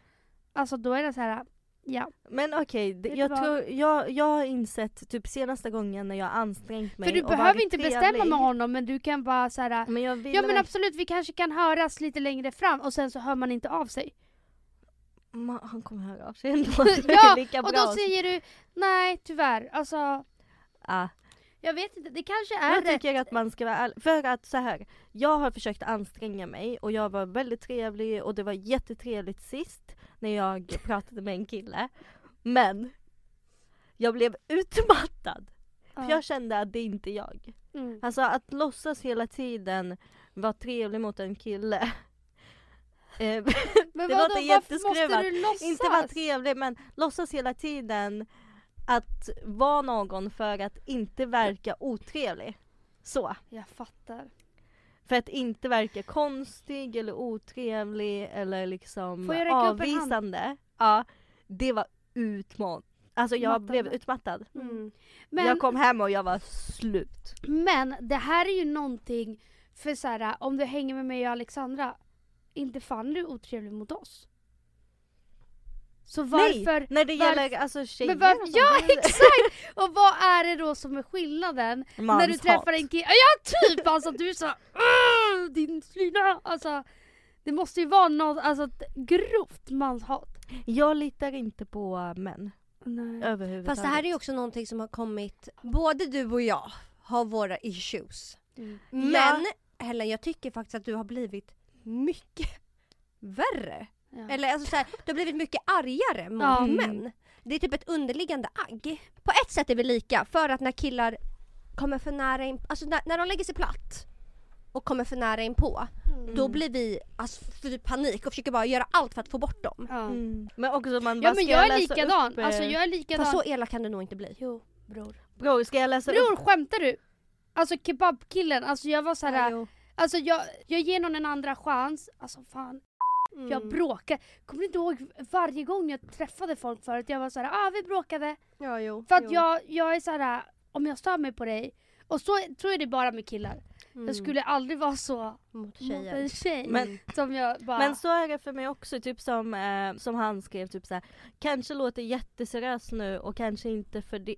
Speaker 2: Alltså då är det så här ja.
Speaker 3: Men okej,
Speaker 2: Vet
Speaker 3: jag, tror, jag, jag har insett typ senaste gången när jag har ansträngt mig
Speaker 2: För du
Speaker 3: och
Speaker 2: behöver inte
Speaker 3: trevlig,
Speaker 2: bestämma med honom men du kan bara så här.
Speaker 3: Men jag vill
Speaker 2: Ja men absolut vi kanske kan höras lite längre fram och sen så hör man inte av sig.
Speaker 3: Ma- Han kommer höra av sig ändå.
Speaker 2: Ja
Speaker 3: lika
Speaker 2: och
Speaker 3: bra.
Speaker 2: då säger du nej tyvärr. Alltså
Speaker 3: Ah,
Speaker 2: jag vet inte, det kanske är
Speaker 3: jag
Speaker 2: rätt.
Speaker 3: tycker att man ska vara ärlig. För att så här, jag har försökt anstränga mig och jag var väldigt trevlig och det var jättetrevligt sist när jag pratade med en kille. Men jag blev utmattad. För
Speaker 2: Ja.
Speaker 3: jag kände att det är inte jag.
Speaker 2: Mm.
Speaker 3: Alltså att låtsas hela tiden vara trevlig mot en kille. Eh,
Speaker 2: Men
Speaker 3: det
Speaker 2: vadå,
Speaker 3: låter jätteskruvat. inte vara trevlig men låtsas hela tiden att vara någon för att inte verka otrevlig. Så.
Speaker 2: Jag fattar.
Speaker 3: För att inte verka konstig eller otrevlig eller liksom
Speaker 2: Får jag räcka upp en hand?
Speaker 3: avvisande. Ja, det var utman. Alltså jag
Speaker 2: Mattande.
Speaker 3: blev utmattad.
Speaker 2: Mm. Men,
Speaker 3: Jag kom hem och jag var slut.
Speaker 2: men det här är ju någonting för så här, om du hänger med mig och Alexandra, inte fan är du otrevlig mot oss. Så varför
Speaker 3: Nej, när det
Speaker 2: varför-
Speaker 3: gäller alltså tjejer
Speaker 2: Men var,
Speaker 3: och sånt,
Speaker 2: ja exakt! Och vad är det då som är skillnaden när du träffar en kille? Ja typ alltså du är så "Åh, din slyna! Alltså det måste ju vara något, alltså ett grovt manshat.
Speaker 3: Jag litar inte på män
Speaker 2: Nej.
Speaker 3: överhuvudtaget.
Speaker 1: Fast det här är ju också någonting som har kommit, både du och jag har våra issues.
Speaker 2: Mm.
Speaker 1: Men Helen jag tycker faktiskt att du har blivit mycket värre.
Speaker 2: Ja.
Speaker 1: Eller alltså så här, du har blivit mycket argare mot
Speaker 2: Ja.
Speaker 1: män. Det är typ ett underliggande agg. På ett sätt är vi lika, för att när killar kommer för nära in, alltså när, när de lägger sig platt och kommer för nära in på,
Speaker 2: Mm.
Speaker 1: då blir vi alltså, för panik och försöker bara göra allt för att få bort dem.
Speaker 2: Ja.
Speaker 3: Mm. Men också man
Speaker 2: ja
Speaker 3: bara,
Speaker 2: men
Speaker 3: ska
Speaker 2: jag är likadan,
Speaker 3: upp, eh,
Speaker 2: alltså jag är likadan.
Speaker 1: Fast så elak kan det nog inte bli.
Speaker 2: Jo bror.
Speaker 3: Bror ska jag läsa
Speaker 2: Bror
Speaker 3: upp?
Speaker 2: skämtar du? Alltså kebabkillen, alltså jag var såhär,
Speaker 1: jo.
Speaker 2: alltså jag, jag ger någon en andra chans, alltså fan. Jag
Speaker 1: Mm.
Speaker 2: bråkar. Kommer du inte ihåg varje gång jag träffade folk förut, jag var såhär, ah vi bråkade.
Speaker 1: Ja, jo.
Speaker 2: För att
Speaker 1: jo.
Speaker 2: jag, jag är såhär, om jag stör mig på dig, och så tror jag det är bara med killar.
Speaker 1: Mm.
Speaker 2: Jag skulle aldrig vara så
Speaker 1: Mot
Speaker 2: mot
Speaker 1: tjejer.
Speaker 2: en tjej
Speaker 3: Men-
Speaker 2: som jag bara...
Speaker 3: Men så är det för mig också, typ som, eh, som han skrev, typ såhär, kanske låter jätteseriös nu och kanske inte för det,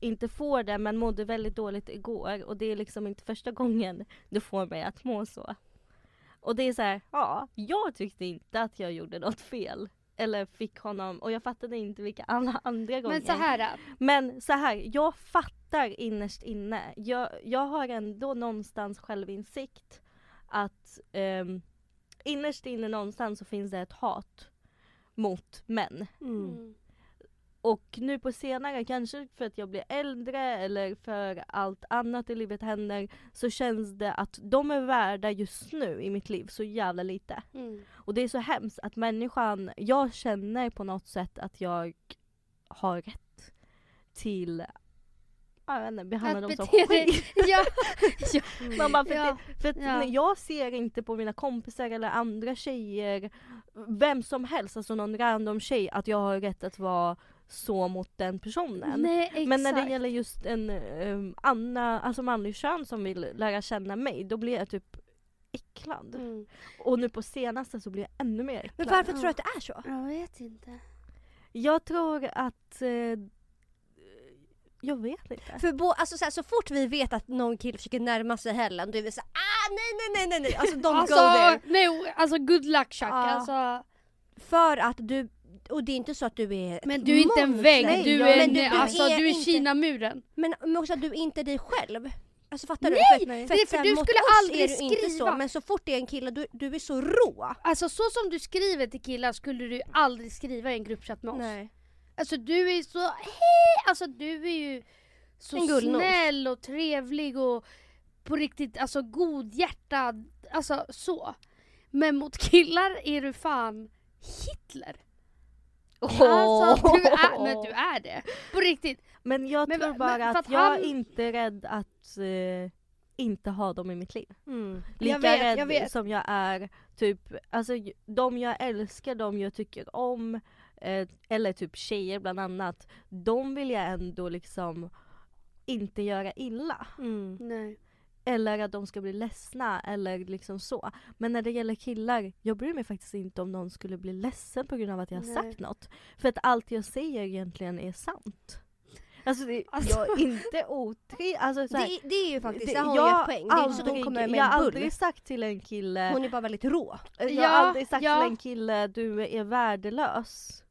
Speaker 3: inte får det men mådde väldigt dåligt igår och det är liksom inte första gången du får mig att må så. Och det är så här, ja, jag tyckte inte att jag gjorde något fel. Eller fick honom, och jag fattade inte vilka alla andra gånger.
Speaker 2: men så här,
Speaker 3: Men så här, jag fattar innerst inne. Jag, jag har ändå någonstans självinsikt att um, innerst inne någonstans så finns det ett hat mot män.
Speaker 1: Mm.
Speaker 3: Och nu på senare, kanske för att jag blir äldre eller för allt annat i livet händer, så känns det att de är värda just nu i mitt liv så jävla lite.
Speaker 2: Mm.
Speaker 3: Och det är så hemskt att människan, jag känner på något sätt att jag har rätt till jag vet inte, behandla dem som skit.
Speaker 2: ja, ja,
Speaker 3: Man bara, för
Speaker 2: Ja.
Speaker 3: det, för att
Speaker 2: Ja.
Speaker 3: jag ser inte på mina kompisar eller andra tjejer, vem som helst, alltså någon random tjej, att jag har rätt att vara så mot den personen.
Speaker 2: nej.
Speaker 3: Men när det gäller just en um, Anna, alltså manlig kön som vill lära känna mig, då blir jag typ äcklad.
Speaker 2: Mm.
Speaker 3: Och nu på senaste så blir jag ännu mer äcklad.
Speaker 1: Men varför tror du att det är så?
Speaker 2: Jag vet inte.
Speaker 3: Jag tror att... Eh, jag vet inte.
Speaker 1: För bo, alltså så, här, så fort vi vet att någon kille försöker närma sig Helen då är vi såhär ah nej nej nej nej nej alltså don't
Speaker 2: Alltså,
Speaker 1: go there.
Speaker 2: nej, alltså good luck Chuck.
Speaker 1: Ja.
Speaker 2: Alltså,
Speaker 1: För att du, och det är inte så att du är
Speaker 2: men du är inte en vägg,
Speaker 3: Nej,
Speaker 2: du är,
Speaker 1: men
Speaker 2: en,
Speaker 1: du- du
Speaker 2: alltså,
Speaker 1: är
Speaker 2: du är Kinamuren.
Speaker 1: Men, men också att du är inte dig själv. Alltså fattar
Speaker 2: Nej,
Speaker 1: du? För,
Speaker 3: nej.
Speaker 1: för,
Speaker 2: för
Speaker 1: sen
Speaker 2: du skulle aldrig
Speaker 1: är du inte så,
Speaker 2: skriva.
Speaker 1: men så fort det är en kille du, du är så rå.
Speaker 2: Alltså så som du skriver till killar skulle du aldrig skriva i en gruppchatt med oss.
Speaker 1: Nej.
Speaker 2: Alltså du är så, hej! Alltså du är ju så snäll och trevlig och på riktigt alltså godhjärtad. Alltså så. Men mot killar är du fan Hitler. Alltså du är, men du är det. På riktigt.
Speaker 3: Men jag
Speaker 2: Men
Speaker 3: tror bara
Speaker 2: men
Speaker 3: att,
Speaker 2: att
Speaker 3: jag
Speaker 2: han-
Speaker 3: är inte rädd att eh, inte ha dem i mitt liv.
Speaker 1: Mm.
Speaker 3: Lika
Speaker 2: Jag vet,
Speaker 3: rädd
Speaker 2: jag vet.
Speaker 3: som jag är, typ, alltså de jag älskar, de jag tycker om, eh, eller typ tjejer bland annat, de vill jag ändå liksom inte göra illa.
Speaker 1: Mm.
Speaker 2: Nej.
Speaker 3: Eller att de ska bli ledsna eller liksom så. Men när det gäller killar, jag bryr mig faktiskt inte om någon skulle bli ledsen på grund av att jag har sagt något. För att allt jag säger egentligen är sant. Alltså, det,
Speaker 1: Alltså-
Speaker 3: jag är inte otrevlig. Alltså,
Speaker 1: Det, det är ju faktiskt,
Speaker 3: det-
Speaker 1: där har
Speaker 3: jag
Speaker 1: ju ett poäng. Det är att hon
Speaker 3: aldrig-
Speaker 1: kommer
Speaker 3: Jag
Speaker 1: med
Speaker 3: har
Speaker 1: en bull.
Speaker 3: aldrig sagt till en kille
Speaker 1: Hon är bara väldigt rå.
Speaker 3: Jag
Speaker 2: Ja,
Speaker 3: har aldrig sagt
Speaker 2: ja.
Speaker 3: till en kille du är värdelös.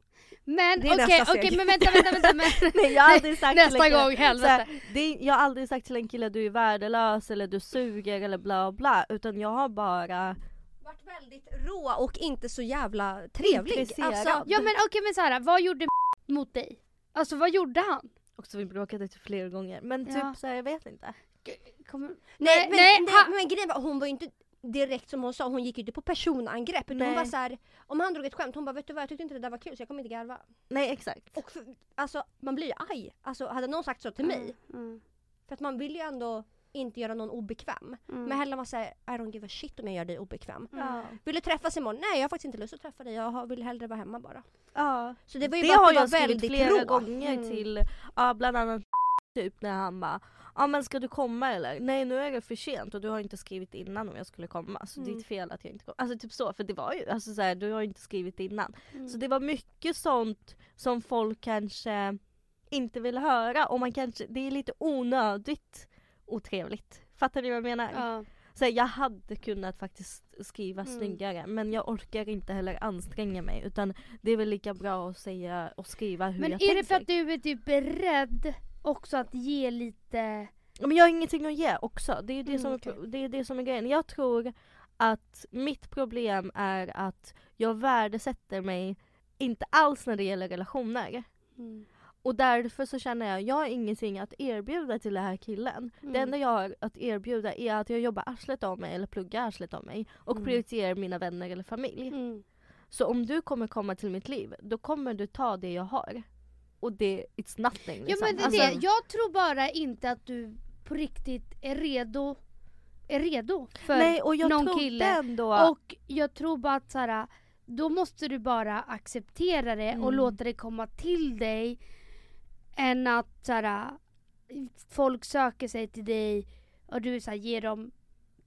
Speaker 2: Men okej, okej
Speaker 1: steg.
Speaker 2: men vänta, vänta, vänta. Men,
Speaker 3: Nej jag har aldrig sagt
Speaker 2: nästa gång,
Speaker 3: så
Speaker 2: helvete.
Speaker 3: här, det är, Jag har aldrig sagt till en kille du är värdelös eller du suger eller bla bla utan jag har bara
Speaker 1: Varit väldigt rå och inte så jävla trevlig. Alltså,
Speaker 2: Ja men okej men Sara, vad gjorde mot dig? Alltså vad gjorde han?
Speaker 3: också vi bråkade typ flera gånger men typ
Speaker 2: Ja.
Speaker 3: så här, jag vet inte.
Speaker 2: Kommer...
Speaker 1: nej,
Speaker 2: Nej,
Speaker 1: men,
Speaker 2: nej,
Speaker 1: nej,
Speaker 2: ha-
Speaker 1: men grejen var, hon var ju inte direkt som hon sa, hon gick ju inte på personangrepp. Utan hon var så här, om han drog ett skämt, hon bara vet du vad jag tyckte inte det där var kul så jag kommer inte garva.
Speaker 3: Nej exakt.
Speaker 1: Och för, alltså man blir ju arg. Alltså hade någon sagt så till mig,
Speaker 2: Mm,
Speaker 1: för att man vill ju ändå inte göra någon obekväm.
Speaker 2: mm,
Speaker 1: Men hellre man säger I don't give a shit om jag gör dig obekväm.
Speaker 2: mm.
Speaker 1: Vill du träffas imorgon? Nej jag har faktiskt inte lust att träffa dig, jag vill hellre vara hemma bara.
Speaker 3: Ja.
Speaker 1: Så det var ju
Speaker 3: Det
Speaker 1: bara
Speaker 3: har jag skrivit
Speaker 1: väldigt
Speaker 3: flera
Speaker 1: rå.
Speaker 3: gånger
Speaker 1: Mm.
Speaker 3: till, ja bland annat typ när han bara Ja men ska du komma eller? Nej nu är det för sent och du har inte skrivit innan om jag skulle komma så
Speaker 1: Mm.
Speaker 3: ditt fel att jag inte kom. Alltså typ så, för det var ju, alltså så här, du har inte skrivit innan.
Speaker 2: Mm.
Speaker 3: Så det var mycket sånt som folk kanske inte vill höra och man kanske, det är lite onödigt otrevligt. Fattar ni vad jag menar?
Speaker 2: Ja.
Speaker 3: Så här, jag hade kunnat faktiskt skriva
Speaker 2: Mm.
Speaker 3: snyggare men jag orkar inte heller anstränga mig utan det är väl lika bra att säga och skriva hur
Speaker 2: Men
Speaker 3: jag
Speaker 2: är
Speaker 3: tänker.
Speaker 2: det för att du är typ beredd också att ge lite...
Speaker 3: Men jag har ingenting att ge också. Det är det,
Speaker 2: Mm,
Speaker 3: som, är, det är det som är grejen. Jag tror att mitt problem är att jag värdesätter mig inte alls när det gäller relationer.
Speaker 2: Mm.
Speaker 3: Och därför så känner jag, jag har ingenting att erbjuda till den här killen. Det
Speaker 2: Mm.
Speaker 3: enda jag har att erbjuda är att jag jobbar arslet av mig eller pluggar arslet av mig och
Speaker 1: Mm.
Speaker 3: prioriterar mina vänner eller familj.
Speaker 2: Mm.
Speaker 3: Så om du kommer komma till mitt liv, då kommer du ta det jag har. Och det, it's nothing
Speaker 2: Ja
Speaker 3: liksom.
Speaker 2: men det är
Speaker 3: Alltså,
Speaker 2: det, jag tror bara inte att du på riktigt är redo är redo för
Speaker 3: Nej och jag
Speaker 2: någon kille.
Speaker 3: ändå
Speaker 2: Och jag tror bara att så här, då måste du bara acceptera det och
Speaker 3: Mm.
Speaker 2: låta det komma till dig. Än att så här, folk söker sig till dig och du så här, ger dem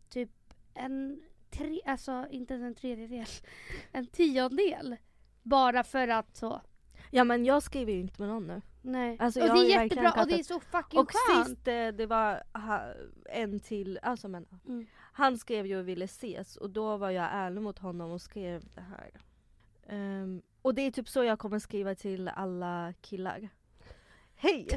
Speaker 2: typ en, tre, alltså inte ens en tredjedel, en tiondel. Bara för att så.
Speaker 3: Ja men jag skriver ju inte med någon nu.
Speaker 2: Nej.
Speaker 3: Alltså,
Speaker 2: och det är jättebra och det är så fucking
Speaker 3: Och
Speaker 2: skönt.
Speaker 3: sist eh, det var ha, en till, alltså men
Speaker 2: Mm.
Speaker 3: han skrev ju och ville ses och då var jag ärlig mot honom och skrev det här. Ehm, och det är typ så jag kommer skriva till alla killar. Hej!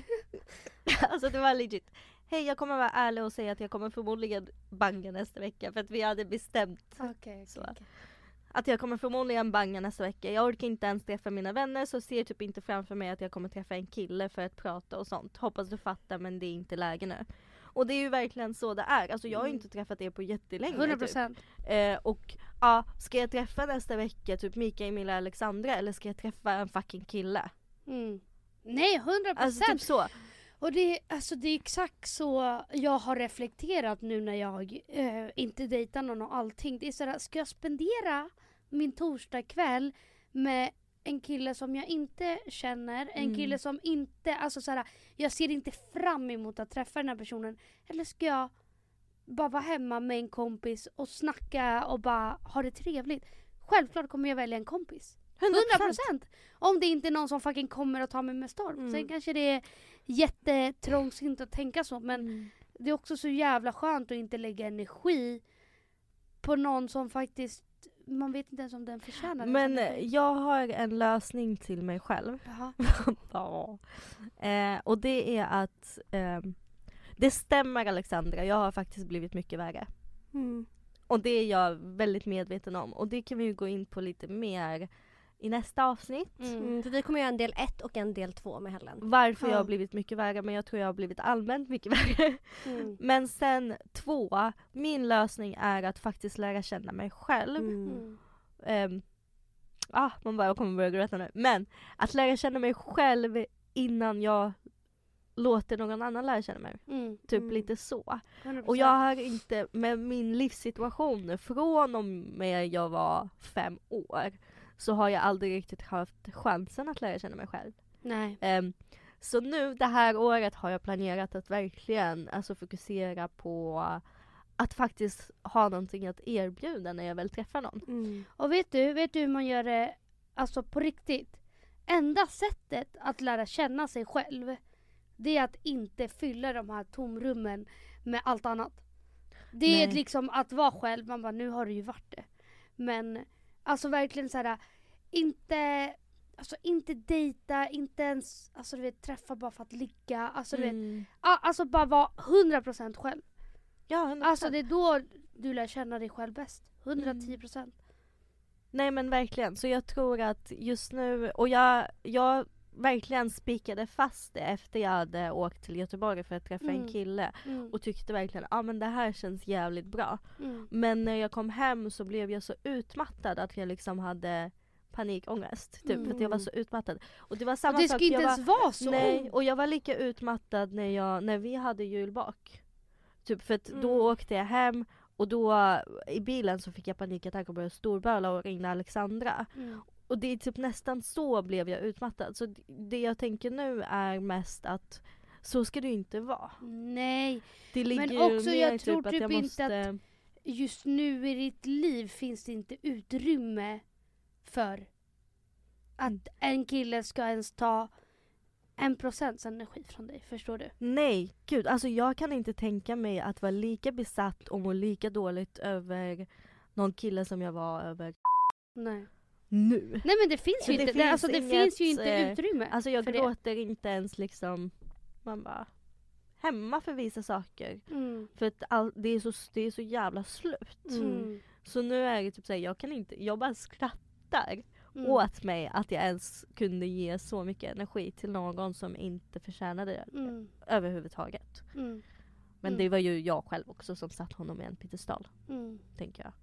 Speaker 3: alltså det var legit. Hej jag kommer vara ärlig och säga att jag kommer förmodligen banga nästa vecka för att vi hade bestämt
Speaker 2: Okej, okej,
Speaker 3: Så.
Speaker 2: okej.
Speaker 3: Att jag kommer förmodligen banga nästa vecka. Jag orkar inte ens träffa mina vänner så ser typ inte framför mig att jag kommer träffa en kille för att prata och sånt. Hoppas du fattar men det är inte läge nu. Och det är ju verkligen så det är. Alltså jag har ju
Speaker 2: Mm.
Speaker 3: inte träffat er på jättelänge.
Speaker 2: 100
Speaker 3: Typ.
Speaker 2: procent.
Speaker 3: Eh, och ja, ska jag träffa nästa vecka typ Mika, Emilia, Alexandra eller ska jag träffa en fucking kille?
Speaker 2: Mm. Nej, 100
Speaker 3: Alltså
Speaker 2: procent.
Speaker 3: typ så.
Speaker 2: Och det, alltså det är exakt så jag har reflekterat nu när jag eh, inte dejtar någon och allting. Det är sådär, ska jag spendera min torsdagkväll med en kille som jag inte känner, en
Speaker 3: Mm.
Speaker 2: kille som inte, alltså såhär, jag ser inte fram emot att träffa den här personen. Eller ska jag bara vara hemma med en kompis och snacka och bara ha det trevligt? Självklart kommer jag välja en kompis. 100 procent! Om det inte är någon som fucking kommer och tar mig med storm.
Speaker 1: Mm.
Speaker 2: Sen kanske det är jättetrångsynt att tänka så men
Speaker 3: Mm.
Speaker 2: det är också så jävla skönt att inte lägga energi på någon som faktiskt man vet inte ens om den förtjänar det.
Speaker 3: Men eh, jag har en lösning till mig själv. Ja. Eh, och det är att ehm, det stämmer Alexandra, jag har faktiskt blivit mycket värre.
Speaker 1: Mm.
Speaker 3: Och det är jag väldigt medveten om och det kan vi ju gå in på lite mer i nästa avsnitt.
Speaker 2: Mm.
Speaker 1: Mm, för vi kommer göra en del ett och en del två med Helen.
Speaker 3: Varför jag
Speaker 2: Ja.
Speaker 3: har blivit mycket värre men jag tror jag har blivit allmänt mycket värre.
Speaker 2: Mm.
Speaker 3: Men sen två, min lösning är att faktiskt lära känna mig själv.
Speaker 1: Mm.
Speaker 3: Ehm, ah, man bara jag kommer börja gråta nu. Men att lära känna mig själv innan jag låter någon annan lära känna mig.
Speaker 2: Mm.
Speaker 3: Typ
Speaker 1: Mm.
Speaker 3: lite så.
Speaker 2: 100%.
Speaker 3: Och jag har inte, med min livssituation från och med jag var fem år så har jag aldrig riktigt haft chansen att lära känna mig själv.
Speaker 2: Nej.
Speaker 3: Ehm, så nu det här året har jag planerat att verkligen alltså, fokusera på att faktiskt ha någonting att erbjuda när jag väl träffar någon.
Speaker 1: Mm.
Speaker 2: Och vet du, vet du hur man gör det alltså på riktigt? Enda sättet att lära känna sig själv det är att inte fylla de här tomrummen med allt annat. Det är
Speaker 3: Nej.
Speaker 2: liksom att vara själv, man bara nu har du ju varit det. Men alltså verkligen så här, inte Alltså inte dejta, inte ens alltså, du vet, träffa bara för att ligga. Alltså, du vet,
Speaker 3: Mm.
Speaker 2: ah, alltså bara vara 100% själv.
Speaker 3: Ja, 100%.
Speaker 2: Alltså det är då du lär känna dig själv bäst. 110%.
Speaker 3: Nej men verkligen, så jag tror att just nu, och jag, jag verkligen spikade fast det efter jag hade åkt till Göteborg för att träffa en
Speaker 2: Mm.
Speaker 3: kille
Speaker 2: Mm.
Speaker 3: och tyckte verkligen ja ah, men det här känns jävligt bra.
Speaker 2: Mm.
Speaker 3: Men när jag kom hem så blev jag så utmattad att jag liksom hade panikångest. Typ för att jag var så utmattad. Och det var samma
Speaker 2: Och det
Speaker 3: sak,
Speaker 2: ska inte
Speaker 3: jag var,
Speaker 2: ens vara så.
Speaker 3: Nej, och jag var lika utmattad när, jag, när vi hade julbak. Typ för att då
Speaker 1: Mm.
Speaker 3: åkte jag hem och då i bilen så fick jag panikattack och började storböla och ringde Alexandra.
Speaker 2: Mm.
Speaker 3: Och det är typ nästan så blev jag utmattad. Så det jag tänker nu är mest att så ska det ju inte vara.
Speaker 2: Nej,
Speaker 3: Det ligger
Speaker 2: Men
Speaker 3: ju
Speaker 2: också,
Speaker 3: mer
Speaker 2: jag
Speaker 3: typ
Speaker 2: tror
Speaker 3: att
Speaker 2: typ
Speaker 3: jag
Speaker 2: inte
Speaker 3: måste...
Speaker 2: att- just nu i ditt liv finns det inte utrymme för att en kille ska ens ta en procents energi från dig. Förstår du?
Speaker 3: Nej, gud alltså jag kan inte tänka mig att vara lika besatt och må lika dåligt över någon kille som jag var över
Speaker 2: Nej.
Speaker 3: Nu.
Speaker 2: Nej men det finns ju
Speaker 3: det
Speaker 2: inte, det,
Speaker 3: finns
Speaker 2: alltså, det
Speaker 3: inget,
Speaker 2: finns ju inte
Speaker 3: eh,
Speaker 2: utrymme.
Speaker 3: Alltså jag
Speaker 2: för det.
Speaker 3: gråter inte ens liksom, man bara hemma för vissa saker.
Speaker 2: Mm.
Speaker 3: För att all, det, är så, det är så jävla slut.
Speaker 1: Mm.
Speaker 2: Mm.
Speaker 3: Så nu är det typ såhär, jag kan inte, jag bara skrattar
Speaker 2: Mm.
Speaker 3: åt mig att jag ens kunde ge så mycket energi till någon som inte förtjänade det
Speaker 2: Mm.
Speaker 3: överhuvudtaget.
Speaker 2: Mm.
Speaker 3: Men
Speaker 2: Mm.
Speaker 3: det var ju jag själv också som satt honom i en piedestal,
Speaker 2: Mm.
Speaker 3: tänker jag.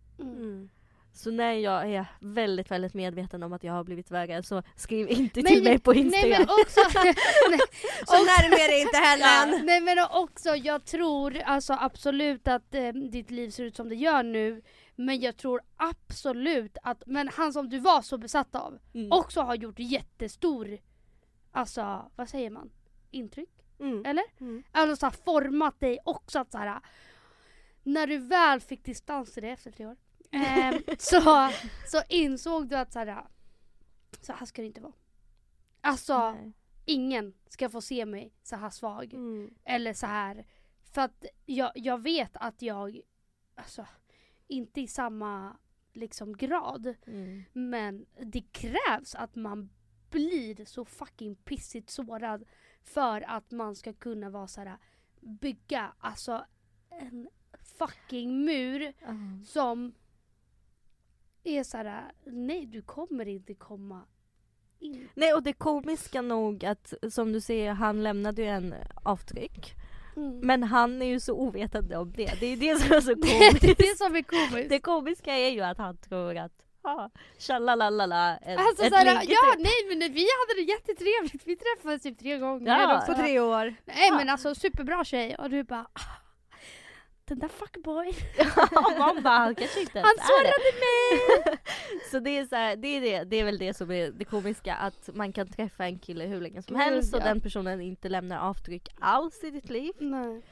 Speaker 3: Så när jag är väldigt, väldigt medveten om att jag har blivit värre så skriv inte
Speaker 2: Nej,
Speaker 3: till mig på Instagram.
Speaker 2: Nej men också, nej,
Speaker 1: Så närmare är det inte Helen!
Speaker 2: nej men också jag tror alltså absolut att eh, ditt liv ser ut som det gör nu. Men jag tror absolut att, men han som du var så besatt av
Speaker 3: Mm.
Speaker 2: också har gjort jättestor, alltså vad säger man? Intryck?
Speaker 1: Mm.
Speaker 2: Eller?
Speaker 1: Mm.
Speaker 2: Alltså så här, format dig också att så här, när du väl fick distans till det efter tre år ehm, så, så insåg du att så här, så här ska det inte vara. Alltså
Speaker 3: Nej.
Speaker 2: ingen ska få se mig så här svag.
Speaker 1: Mm.
Speaker 2: Eller så här. För att jag, jag vet att jag, alltså inte i samma liksom grad.
Speaker 3: Mm.
Speaker 2: Men det krävs att man blir så fucking pissigt sårad för att man ska kunna vara så här bygga alltså en fucking mur
Speaker 3: Ja.
Speaker 2: som är så här: nej du kommer inte komma in.
Speaker 3: Nej och det komiska nog att som du säger han lämnade ju en avtryck.
Speaker 2: Mm.
Speaker 3: Men han är ju så ovetande om det. Det är det som är så
Speaker 2: det är
Speaker 3: komiskt.
Speaker 2: det som är komiskt.
Speaker 3: Det komiska är ju att han tror att ah, tjallalalala, ett,
Speaker 2: Alltså
Speaker 3: ett
Speaker 2: såhär, ja
Speaker 3: typ.
Speaker 2: nej men vi hade det jättetrevligt, vi träffades typ tre gånger.
Speaker 3: Ja.
Speaker 1: På tre år.
Speaker 2: Nej men alltså superbra tjej och du bara ah, den där fuckboy.
Speaker 3: Och man bara, han kanske inte ens
Speaker 2: Han sårade mig!
Speaker 3: Så det är, så här, det, är det, det är väl det som är det komiska, att man kan träffa en kille hur länge som helst och den personen inte lämnar avtryck alls i ditt liv.
Speaker 2: Nej.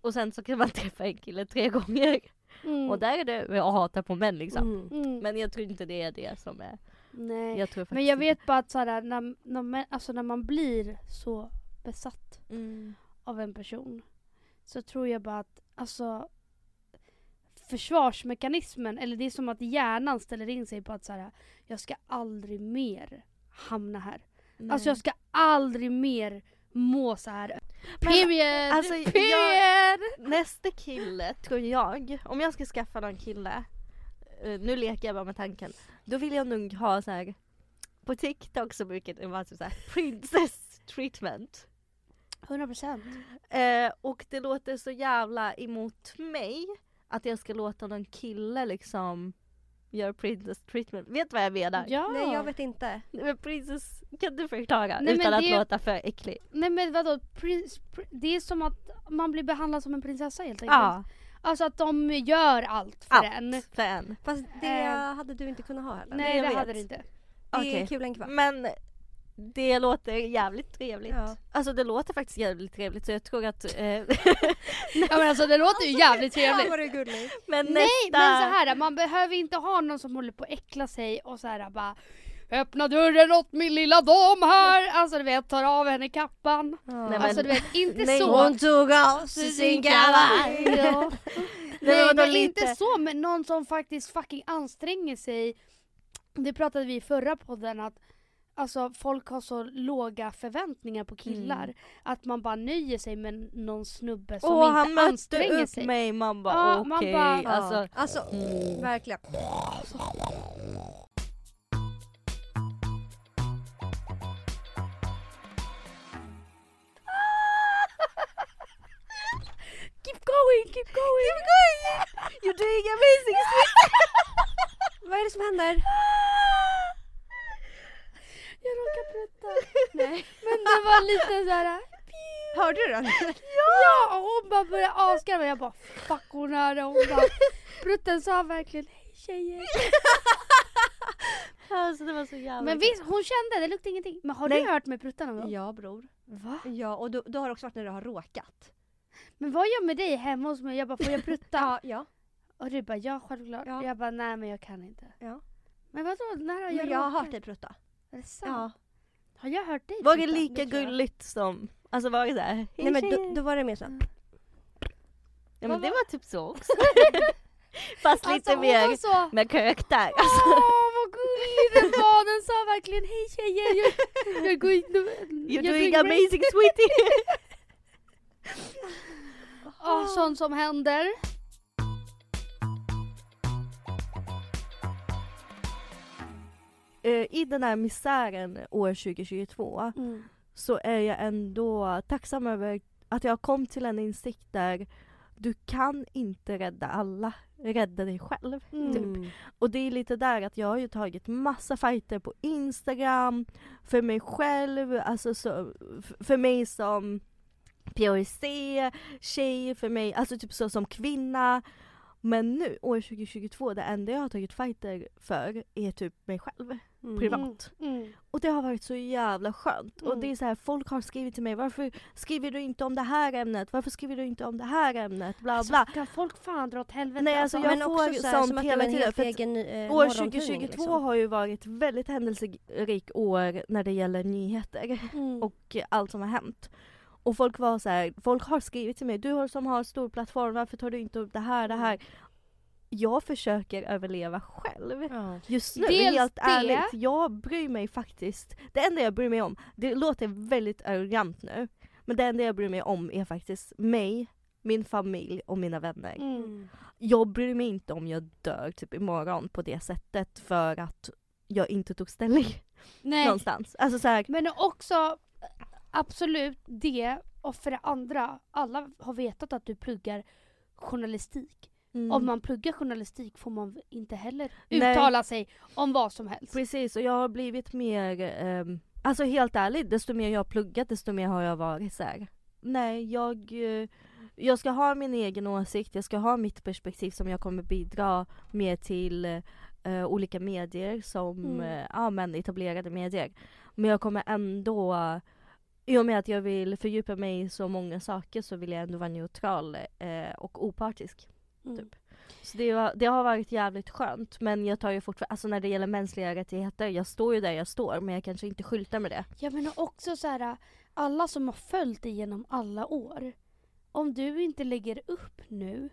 Speaker 3: Och sen så kan man träffa en kille tre gånger
Speaker 2: Mm.
Speaker 3: och där är det att hata på män liksom.
Speaker 1: Mm.
Speaker 2: Mm.
Speaker 3: Men jag tror inte det är det som är,
Speaker 2: Nej.
Speaker 3: jag
Speaker 2: Men jag vet bara att såhär, när, när, man- alltså, när man blir så besatt
Speaker 3: Mm.
Speaker 2: av en person så tror jag bara att alltså försvarsmekanismen, eller det är som att hjärnan ställer in sig på att så här, jag ska aldrig mer hamna här. Alltså jag ska aldrig mer må så här. Period!
Speaker 3: alltså, jag-
Speaker 2: Period!
Speaker 3: Nästa kille tror jag, om jag ska skaffa någon kille, eh, nu leker jag bara med tanken, då vill jag nog ha så här på TikTok så brukar det vara typ så här princess treatment.
Speaker 2: 100%.
Speaker 3: Eh, och det låter så jävla emot mig att jag ska låta någon kille liksom gör princess treatment. Vet du vad jag menar?
Speaker 2: Ja.
Speaker 1: Nej jag vet inte.
Speaker 3: Men princess, kan du förklara
Speaker 2: Nej,
Speaker 3: utan att
Speaker 2: det-
Speaker 3: låta för äcklig?
Speaker 2: Nej men vadå, prins, pr- det är som att man blir behandlad som en prinsessa helt enkelt.
Speaker 3: Ja,
Speaker 2: Alltså att de gör allt för en.
Speaker 3: allt för en.
Speaker 1: Fast det
Speaker 2: Eh.
Speaker 1: hade du inte kunnat ha heller.
Speaker 2: Nej det
Speaker 3: vet.
Speaker 2: hade det inte.
Speaker 1: Det är
Speaker 3: Okej.
Speaker 1: kul en kvart.
Speaker 3: Men det låter jävligt trevligt.
Speaker 1: Ja.
Speaker 3: Alltså det låter faktiskt jävligt trevligt så jag tror att... Eh,
Speaker 2: Ja men alltså det låter ju jävligt
Speaker 1: Ja
Speaker 2: trevligt.
Speaker 1: vad du gullig.
Speaker 3: men
Speaker 2: Nej
Speaker 3: nästa...
Speaker 2: men så här, man behöver inte ha någon som håller på att äckla sig och så här bara Öppna dörren åt min lilla dam här! Alltså du vet, tar av henne kappan.
Speaker 1: Nej,
Speaker 3: men-
Speaker 2: Alltså du vet, inte
Speaker 3: Nej,
Speaker 2: så.
Speaker 1: Hon tog av sig sin kavaj.
Speaker 2: Ja.
Speaker 3: Nej,
Speaker 2: Nej men
Speaker 3: lite?
Speaker 2: inte så, men någon som faktiskt fucking anstränger sig. Det pratade vi i förra podden att Alltså folk har så låga förväntningar på killar
Speaker 3: Mm.
Speaker 2: att man bara nöjer sig med någon snubbe som
Speaker 3: Åh han
Speaker 2: inte
Speaker 3: mötte
Speaker 2: anstränger
Speaker 3: upp
Speaker 2: sig.
Speaker 3: mig, man bara
Speaker 2: Ja,
Speaker 3: okej.
Speaker 2: man bara-
Speaker 1: Ja.
Speaker 3: Alltså,
Speaker 1: Alltså verkligen.
Speaker 2: Keep going, keep going!
Speaker 3: Keep going! You're doing amazing!
Speaker 1: Vad är det som händer?
Speaker 2: Jag råkade prutta. Nej. Men det var lite såhär
Speaker 1: Hörde du den?
Speaker 2: Ja! Och hon bara började asgarva. Jag bara fuck hon hörde. Hon bara Prutten sa verkligen hej tjejer.
Speaker 3: Alltså det var så jävla
Speaker 2: Men visst hon kände det luktade ingenting. Men har du hört mig prutta någon gång?
Speaker 1: Ja bror.
Speaker 2: Va?
Speaker 1: Ja och du, du har också varit när du har råkat.
Speaker 2: Men vad gör med dig hemma hos mig? Jag bara får jag prutta?
Speaker 1: Ja, ja.
Speaker 2: Och du bara ja självklart.
Speaker 1: Ja.
Speaker 2: Jag bara nej men jag kan inte.
Speaker 1: ja.
Speaker 2: Men vadå när har jag
Speaker 1: Men jag har
Speaker 2: råkat?
Speaker 1: hört dig prutta.
Speaker 2: Är det sant?
Speaker 1: Ja.
Speaker 2: Har jag hört dig
Speaker 3: Var det lika
Speaker 1: jag.
Speaker 3: gulligt som, alltså var det såhär, hej
Speaker 1: Nej men då, då var det mer så.
Speaker 3: Ja men det
Speaker 2: var-
Speaker 3: typ så också. Fast
Speaker 2: Alltså
Speaker 3: lite
Speaker 2: hon
Speaker 3: mer
Speaker 2: så
Speaker 3: med karaktär.
Speaker 2: Åh vad gullig den var, den sa verkligen hej tjejer, jag, jag går in
Speaker 3: You're doing amazing sweetie!
Speaker 2: Åh, sånt som händer.
Speaker 3: Eh, I den här misären år 2022 så är jag ändå tacksam över att jag kom till en insikt där du kan inte rädda alla, rädda dig själv.
Speaker 1: Mm.
Speaker 3: Och det är lite där att jag har ju tagit massa fighter på Instagram, för mig själv, alltså så, för mig som POC, tjej, för mig, alltså typ så som kvinna. Men nu, år 2022, det enda jag har tagit fighter för är typ mig själv,
Speaker 1: Mm.
Speaker 3: privat.
Speaker 2: Mm.
Speaker 3: Och det har varit så jävla skönt. Och
Speaker 2: Mm.
Speaker 3: det är så här, folk har skrivit till mig, varför skriver du inte om det här ämnet? Varför skriver du inte om det här ämnet? Bla
Speaker 2: Alltså,
Speaker 3: bla.
Speaker 2: kan folk fan dra åt helvete?
Speaker 3: Nej, alltså, jag
Speaker 1: Men
Speaker 3: får
Speaker 1: också så här,
Speaker 3: sånt hela tiden, för
Speaker 1: egen eh,
Speaker 3: År
Speaker 1: morgontidning,
Speaker 3: 2022
Speaker 1: liksom.
Speaker 3: har ju varit väldigt händelserik år när det gäller nyheter
Speaker 2: Mm.
Speaker 3: och allt som har hänt. Och folk var så här, folk har skrivit till mig, du som har stor plattform, varför tar du inte upp det här, det här? Jag försöker överleva själv.
Speaker 1: Ja.
Speaker 3: Just nu,
Speaker 2: Dels
Speaker 3: helt
Speaker 2: det.
Speaker 3: ärligt, jag bryr mig faktiskt, det enda jag bryr mig om, det låter väldigt arrogant nu, men det enda jag bryr mig om är faktiskt mig, min familj och mina vänner.
Speaker 2: Mm.
Speaker 3: Jag bryr mig inte om jag dör typ imorgon på det sättet för att jag inte tog ställning
Speaker 2: Nej,
Speaker 3: någonstans. Alltså så här,
Speaker 2: men också absolut det och för det andra, alla har vetat att du pluggar journalistik.
Speaker 3: mm,
Speaker 2: Om man pluggar journalistik får man inte heller
Speaker 3: Nej.
Speaker 2: uttala sig om vad som helst.
Speaker 3: Precis, och jag har blivit mer, ehm, alltså helt ärligt, desto mer jag har pluggat desto mer har jag varit så här. Nej, jag, eh, jag ska ha min egen åsikt, jag ska ha mitt perspektiv som jag kommer bidra med till eh, olika medier som,
Speaker 2: Mm.
Speaker 3: eh, ja men etablerade medier. Men jag kommer ändå, i och med att jag vill fördjupa mig i så många saker så vill jag ändå vara neutral eh, och opartisk.
Speaker 2: Mm.
Speaker 3: Typ. Så det, var, det har varit jävligt skönt men jag tar ju fortfarande, alltså när det gäller mänskliga rättigheter, jag står ju där jag står men jag kanske inte skyltar med det.
Speaker 2: Jag menar också så här, alla som har följt dig genom alla år. Om du inte lägger upp nu,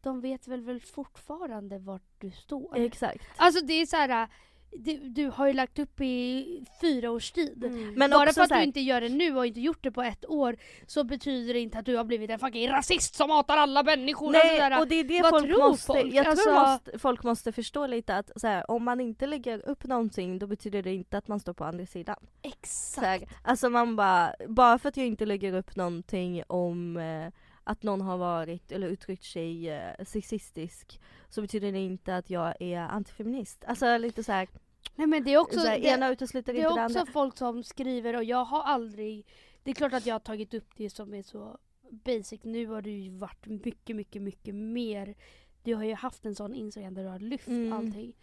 Speaker 2: de vet väl väl fortfarande vart du står.
Speaker 3: Exakt.
Speaker 2: Alltså det är så här, du, du har ju lagt upp i fyra års tid.
Speaker 1: Mm.
Speaker 3: Men
Speaker 2: Bara för att du inte gör det nu och inte gjort det på ett år så betyder det inte att du har blivit en fucking rasist som hatar alla människor.
Speaker 3: Nej
Speaker 2: här,
Speaker 3: och det är det
Speaker 2: vad
Speaker 3: folk
Speaker 2: tror
Speaker 3: måste,
Speaker 2: folk?
Speaker 3: jag tror
Speaker 2: Alltså-
Speaker 3: måste, folk måste förstå lite att här, om man inte lägger upp någonting då betyder det inte att man står på andra sidan. Så
Speaker 2: Exakt.
Speaker 3: här, alltså man bara, bara för att jag inte lägger upp någonting om eh, att någon har varit eller uttryckt sig eh, sexistisk så betyder det inte att jag är antifeminist. Alltså lite så här,
Speaker 2: Nej men det är också,
Speaker 3: så här
Speaker 2: det,
Speaker 3: ena utesluter
Speaker 2: det
Speaker 3: inte
Speaker 2: är
Speaker 3: det
Speaker 2: också
Speaker 3: andra.
Speaker 2: folk som skriver och jag har aldrig, det är klart att jag har tagit upp det som är så basic. Nu har du ju varit mycket, mycket, mycket mer. Du har ju haft en sån Instagram där du har lyft
Speaker 3: Mm.
Speaker 2: allting.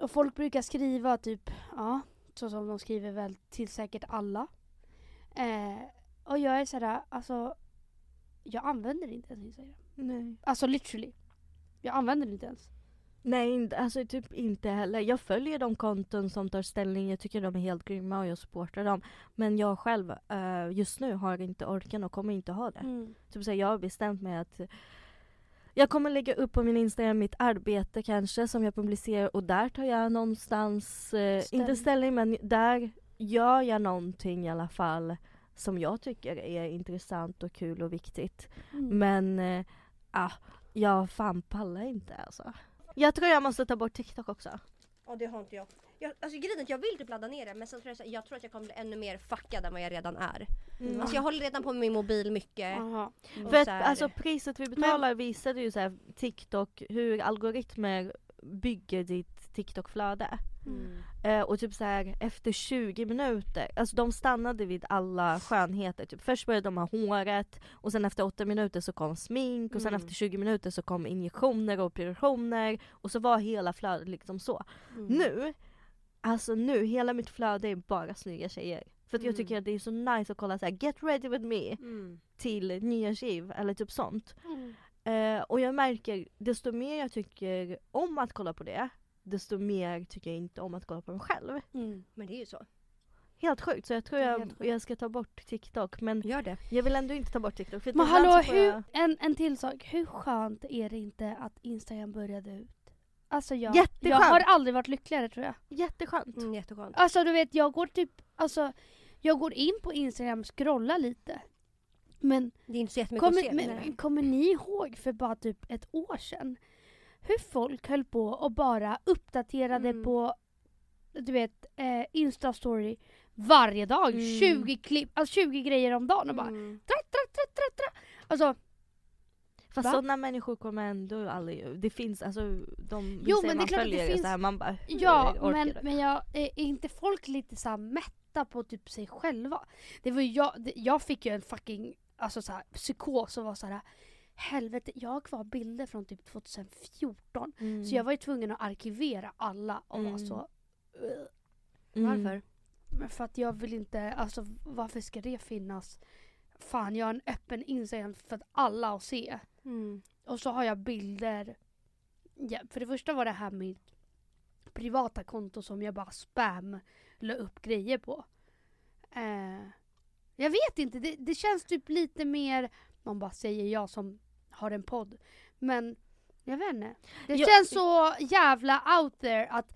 Speaker 2: Och folk brukar skriva typ, ja, så som de skriver väl till säkert alla. Eh, och jag är sådär, alltså jag använder inte ens Instagram.
Speaker 3: Nej.
Speaker 2: Alltså literally. Jag använder det inte ens.
Speaker 3: Nej, inte- alltså typ inte heller. Jag följer de konton som tar ställning, jag tycker de är helt grymma och jag supportar dem. Men jag själv eh, just nu har inte orken och kommer inte ha det.
Speaker 2: Mm.
Speaker 3: Typ så här, jag har bestämt mig att jag kommer lägga upp på min Instagram mitt arbete kanske som jag publicerar och där tar jag någonstans, eh,
Speaker 2: Ställning.
Speaker 3: inte ställning men där gör jag någonting i alla fall som jag tycker är intressant och kul och viktigt.
Speaker 2: Mm.
Speaker 3: Men eh, ah, jag fan pallar inte alltså. Jag tror jag måste ta bort TikTok också.
Speaker 1: Ja det har inte jag. jag alltså grejen är att jag vill typ ladda ner det men sen tror jag, jag tror att jag kommer bli ännu mer fuckad än vad jag redan är.
Speaker 3: Mm.
Speaker 1: Alltså jag håller redan på med min mobil mycket.
Speaker 2: Aha.
Speaker 1: och
Speaker 3: För att alltså priset vi betalar visade ju så här, TikTok hur algoritmer bygger ditt TikTok-flöde.
Speaker 1: Mm.
Speaker 3: Eh, och typ så här efter 20 minuter, alltså de stannade vid alla skönheter. Typ först började de ha håret och sen efter 8 minuter så kom smink och sen
Speaker 1: Mm.
Speaker 3: efter 20 minuter så kom injektioner och operationer och så var hela flödet liksom så.
Speaker 1: Mm.
Speaker 3: Nu, alltså nu, hela mitt flöde är bara snygga tjejer. För att jag
Speaker 1: Mm.
Speaker 3: tycker att det är så nice att kolla så här: get ready with me
Speaker 1: Mm.
Speaker 3: till nya skiv eller typ sånt.
Speaker 2: Mm.
Speaker 3: Eh, och jag märker, desto mer jag tycker om att kolla på det, desto mer tycker jag inte om att kolla på mig själv.
Speaker 2: Mm.
Speaker 1: Men det är ju så.
Speaker 3: Helt sjukt, så jag tror jag, jag ska ta bort TikTok. Men
Speaker 1: Gör det.
Speaker 3: jag vill ändå inte ta bort TikTok. För
Speaker 2: Men hallå, hur,
Speaker 3: jag-
Speaker 2: en, en till sak. Hur skönt är det inte att Instagram började ut? Alltså jag, jag har aldrig varit lyckligare tror jag.
Speaker 3: Jätteskönt.
Speaker 1: Mm, jätteskönt.
Speaker 2: Alltså du vet, jag går typ, alltså jag går in på Instagram, scrollar lite. Men
Speaker 1: Det är inte så jättemycket att
Speaker 2: kommer,
Speaker 1: se.
Speaker 2: men, kommer ni ihåg för bara typ ett år sedan hur folk höll på och bara uppdaterade
Speaker 1: Mm.
Speaker 2: på du vet, eh, Insta-story varje dag.
Speaker 1: Mm.
Speaker 2: 20 klipp, alltså 20 grejer om dagen och bara
Speaker 1: Mm.
Speaker 2: tra, tra, tra, tra, tra. Alltså
Speaker 3: Fast
Speaker 2: Va?
Speaker 3: sådana människor kommer ändå aldrig, det finns alltså de
Speaker 2: Jo, men det
Speaker 3: man
Speaker 2: det
Speaker 3: följer
Speaker 2: finns-
Speaker 3: så här, man bara
Speaker 2: Ja, men, men jag, är inte folk lite så här mätta på typ sig själva? Det var jag, det, jag fick ju en fucking alltså så här, psykos och var så här helvete, jag har kvar bilder från typ 2014
Speaker 3: Mm.
Speaker 2: så jag var ju tvungen att arkivera alla och
Speaker 3: Mm.
Speaker 2: var så.
Speaker 3: Mm.
Speaker 1: Varför?
Speaker 2: Men för att jag vill inte, alltså varför ska det finnas? Fan jag har en öppen Instagram för att alla att se.
Speaker 1: Mm.
Speaker 2: Och så har jag bilder. Ja, för det första var det här mitt privata konto som jag bara spam la upp grejer på. Eh, jag vet inte, det, det känns typ lite mer, man bara säger jag som har en podd. Men jag vet inte. Det
Speaker 3: Jag-
Speaker 2: känns så jävla out there att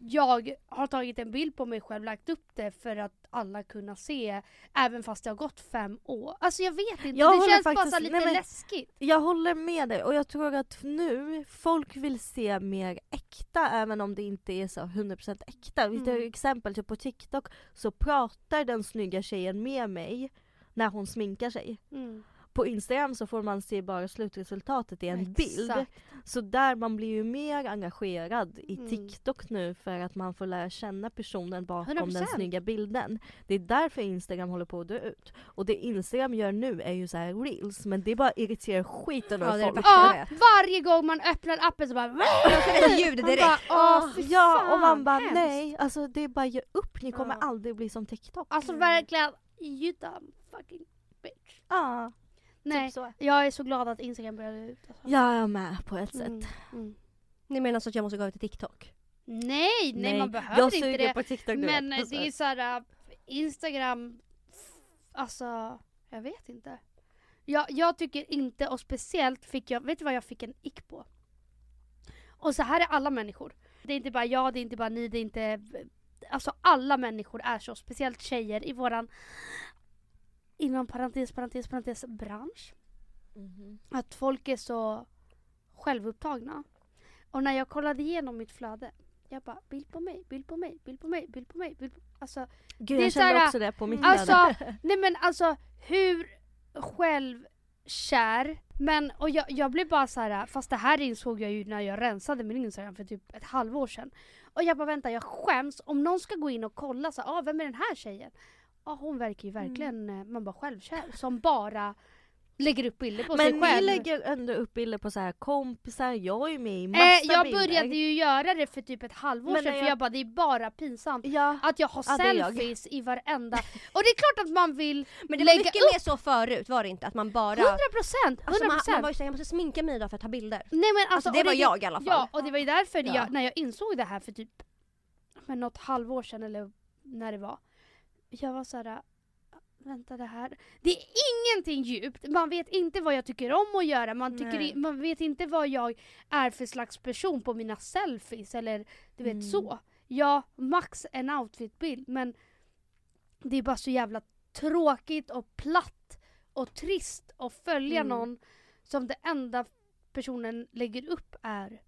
Speaker 2: jag har tagit en bild på mig själv, lagt upp det för att alla kunna se även fast det har gått fem år. Alltså jag vet inte,
Speaker 3: Jag
Speaker 2: det känns bara
Speaker 3: faktiskt-
Speaker 2: här lite
Speaker 3: nej, men-
Speaker 2: läskigt.
Speaker 3: Jag håller med dig och jag tror att nu folk vill se mer äkta även om det inte är så 100% äkta. Vi tar
Speaker 2: Mm.
Speaker 3: exempel typ på TikTok så pratar den snygga tjejen med mig när hon sminkar sig.
Speaker 2: Mm.
Speaker 3: På Instagram så får man se bara slutresultatet i en bild.
Speaker 2: Exakt.
Speaker 3: Så där man blir ju mer engagerad i
Speaker 2: Mm.
Speaker 3: TikTok nu för att man får lära känna personen bakom
Speaker 2: 100%.
Speaker 3: den snygga bilden. Det är därför Instagram håller på att dö ut. Och det Instagram gör nu är ju så här reels men det bara irriterar skiten
Speaker 1: Ja,
Speaker 3: ur
Speaker 1: det
Speaker 3: folk.
Speaker 2: Ja, varje gång man öppnar appen så bara
Speaker 1: Jag ska ett ljud
Speaker 2: Man
Speaker 1: direkt.
Speaker 2: bara, åh,
Speaker 3: ja
Speaker 2: fan,
Speaker 3: och man bara
Speaker 2: hemskt.
Speaker 3: nej, alltså det är bara ge upp, ni kommer
Speaker 2: Ja.
Speaker 3: aldrig bli som TikTok.
Speaker 2: Alltså
Speaker 1: Mm.
Speaker 2: verkligen, you dumb fucking bitch.
Speaker 3: Ja,
Speaker 2: Nej,
Speaker 3: typ så.
Speaker 2: jag är så glad att Instagram började ut. Alltså.
Speaker 3: Jag är med på ett
Speaker 2: Mm,
Speaker 3: sätt.
Speaker 2: mm.
Speaker 1: Ni menar så att jag måste gå över till TikTok?
Speaker 2: Nej, nej, man behöver
Speaker 3: jag
Speaker 2: inte det.
Speaker 3: på TikTok nu.
Speaker 2: Men eh,
Speaker 3: Alltså.
Speaker 2: det är såhär, äh, Instagram, f- alltså jag vet inte. Jag, jag tycker inte, och speciellt fick jag, vet du vad jag fick en ick på? Och så här är alla människor. Det är inte bara jag, det är inte bara ni, det är inte... Alltså alla människor är så, speciellt tjejer i våran inom parentes, parentes, parentes bransch.
Speaker 3: Mhm.
Speaker 2: Att folk är så självupptagna. Och när jag kollade igenom mitt flöde, jag bara bild på mig, bild på mig, bild på mig, bild på mig. Bild på... Alltså,
Speaker 3: Gud
Speaker 2: Det
Speaker 3: jag kände
Speaker 2: såhär,
Speaker 3: också det på mitt
Speaker 2: alltså,
Speaker 3: flöde.
Speaker 2: nej men alltså hur själv kär. Men och jag, jag blev bara så här, fast det här insåg jag ju när jag rensade min Instagram för typ ett halvår sedan. Och jag bara vänta, jag skäms om någon ska gå in och kolla så ah, vem är den här tjejen? Ja hon verkar ju verkligen, eh, man bara självkär, som bara lägger upp bilder på sig
Speaker 3: Men
Speaker 2: själv.
Speaker 3: ni lägger ändå upp bilder på så här kompisar, jag är med i massa
Speaker 2: eh, jag
Speaker 3: bilder.
Speaker 2: började ju göra det för typ ett halvår
Speaker 3: Men
Speaker 2: sedan
Speaker 3: när
Speaker 2: för
Speaker 3: jag-
Speaker 2: jag bara det är bara pinsamt.
Speaker 3: Ja,
Speaker 2: Att jag har
Speaker 3: Ja, det är jag.
Speaker 2: selfies i varenda... Och det är klart att man vill
Speaker 1: Men det var mycket
Speaker 2: upp
Speaker 1: mer så förut var det inte? Att man bara...
Speaker 2: 100 procent! 100
Speaker 1: Alltså man, man var ju såhär, jag måste sminka mig idag för att ta bilder.
Speaker 2: Nej men alltså,
Speaker 1: Alltså det var
Speaker 2: är-
Speaker 1: jag i alla fall.
Speaker 2: Ja och det var ju därför
Speaker 1: Ja.
Speaker 2: jag, när jag insåg det här för typ men något halvår sedan eller när det var. Jag var såhär, vänta det här. Det är ingenting djupt, man vet inte vad jag tycker om att göra, man, tycker i, man vet inte vad jag är för slags person på mina selfies eller du vet
Speaker 3: Mm.
Speaker 2: så. Ja, max en outfitbild men det är bara så jävla tråkigt och platt och trist att följa
Speaker 1: Mm.
Speaker 2: någon som det enda personen lägger upp är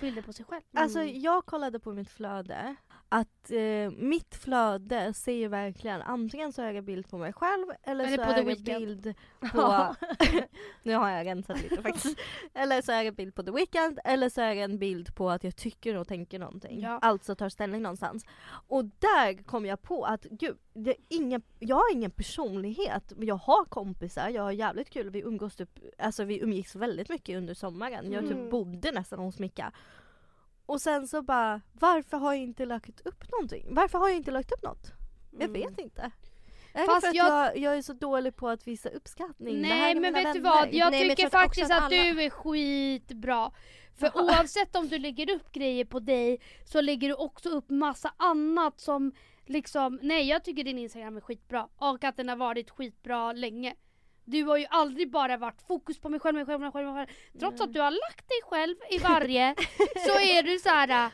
Speaker 2: bilder på sig själv.
Speaker 3: Alltså
Speaker 1: Mm.
Speaker 3: jag kollade på mitt flöde, att eh, mitt flöde ser verkligen antingen så är det bild på mig själv eller,
Speaker 2: Eller
Speaker 3: så är
Speaker 2: Weeknd.
Speaker 3: bild på, nu har jag rensat lite faktiskt, eller så är det bild på The Weeknd eller så är det en bild på att jag tycker och tänker någonting,
Speaker 2: Ja.
Speaker 3: alltså tar ställning någonstans. Och där kom jag på att gud, det är ingen, jag har ingen personlighet, jag har kompisar, jag har jävligt kul, vi umgås typ, alltså vi umgicks väldigt mycket under sommaren, jag
Speaker 1: Mm.
Speaker 3: typ bodde nästan hos Micka. Och sen så bara, varför har jag inte lagt upp någonting? Varför har jag inte lagt upp något? Jag
Speaker 1: Mm.
Speaker 3: vet inte. Är
Speaker 2: Fast
Speaker 3: det för att
Speaker 2: jag-
Speaker 3: jag, jag är så dålig på att visa uppskattning?
Speaker 2: Nej men vet du
Speaker 3: vänner.
Speaker 2: vad, jag
Speaker 1: Nej, men jag
Speaker 2: tycker
Speaker 1: också
Speaker 2: faktiskt
Speaker 1: att
Speaker 2: att,
Speaker 1: alla-
Speaker 2: du är skitbra. För oavsett om du lägger upp grejer på dig så lägger du också upp massa annat som liksom, nej jag tycker din Instagram är skitbra och att den har varit skitbra länge. Du har ju aldrig bara varit fokus på mig själv, mig själv, mig själv, mig själv. Trots att du har lagt dig själv i varje så är du så här.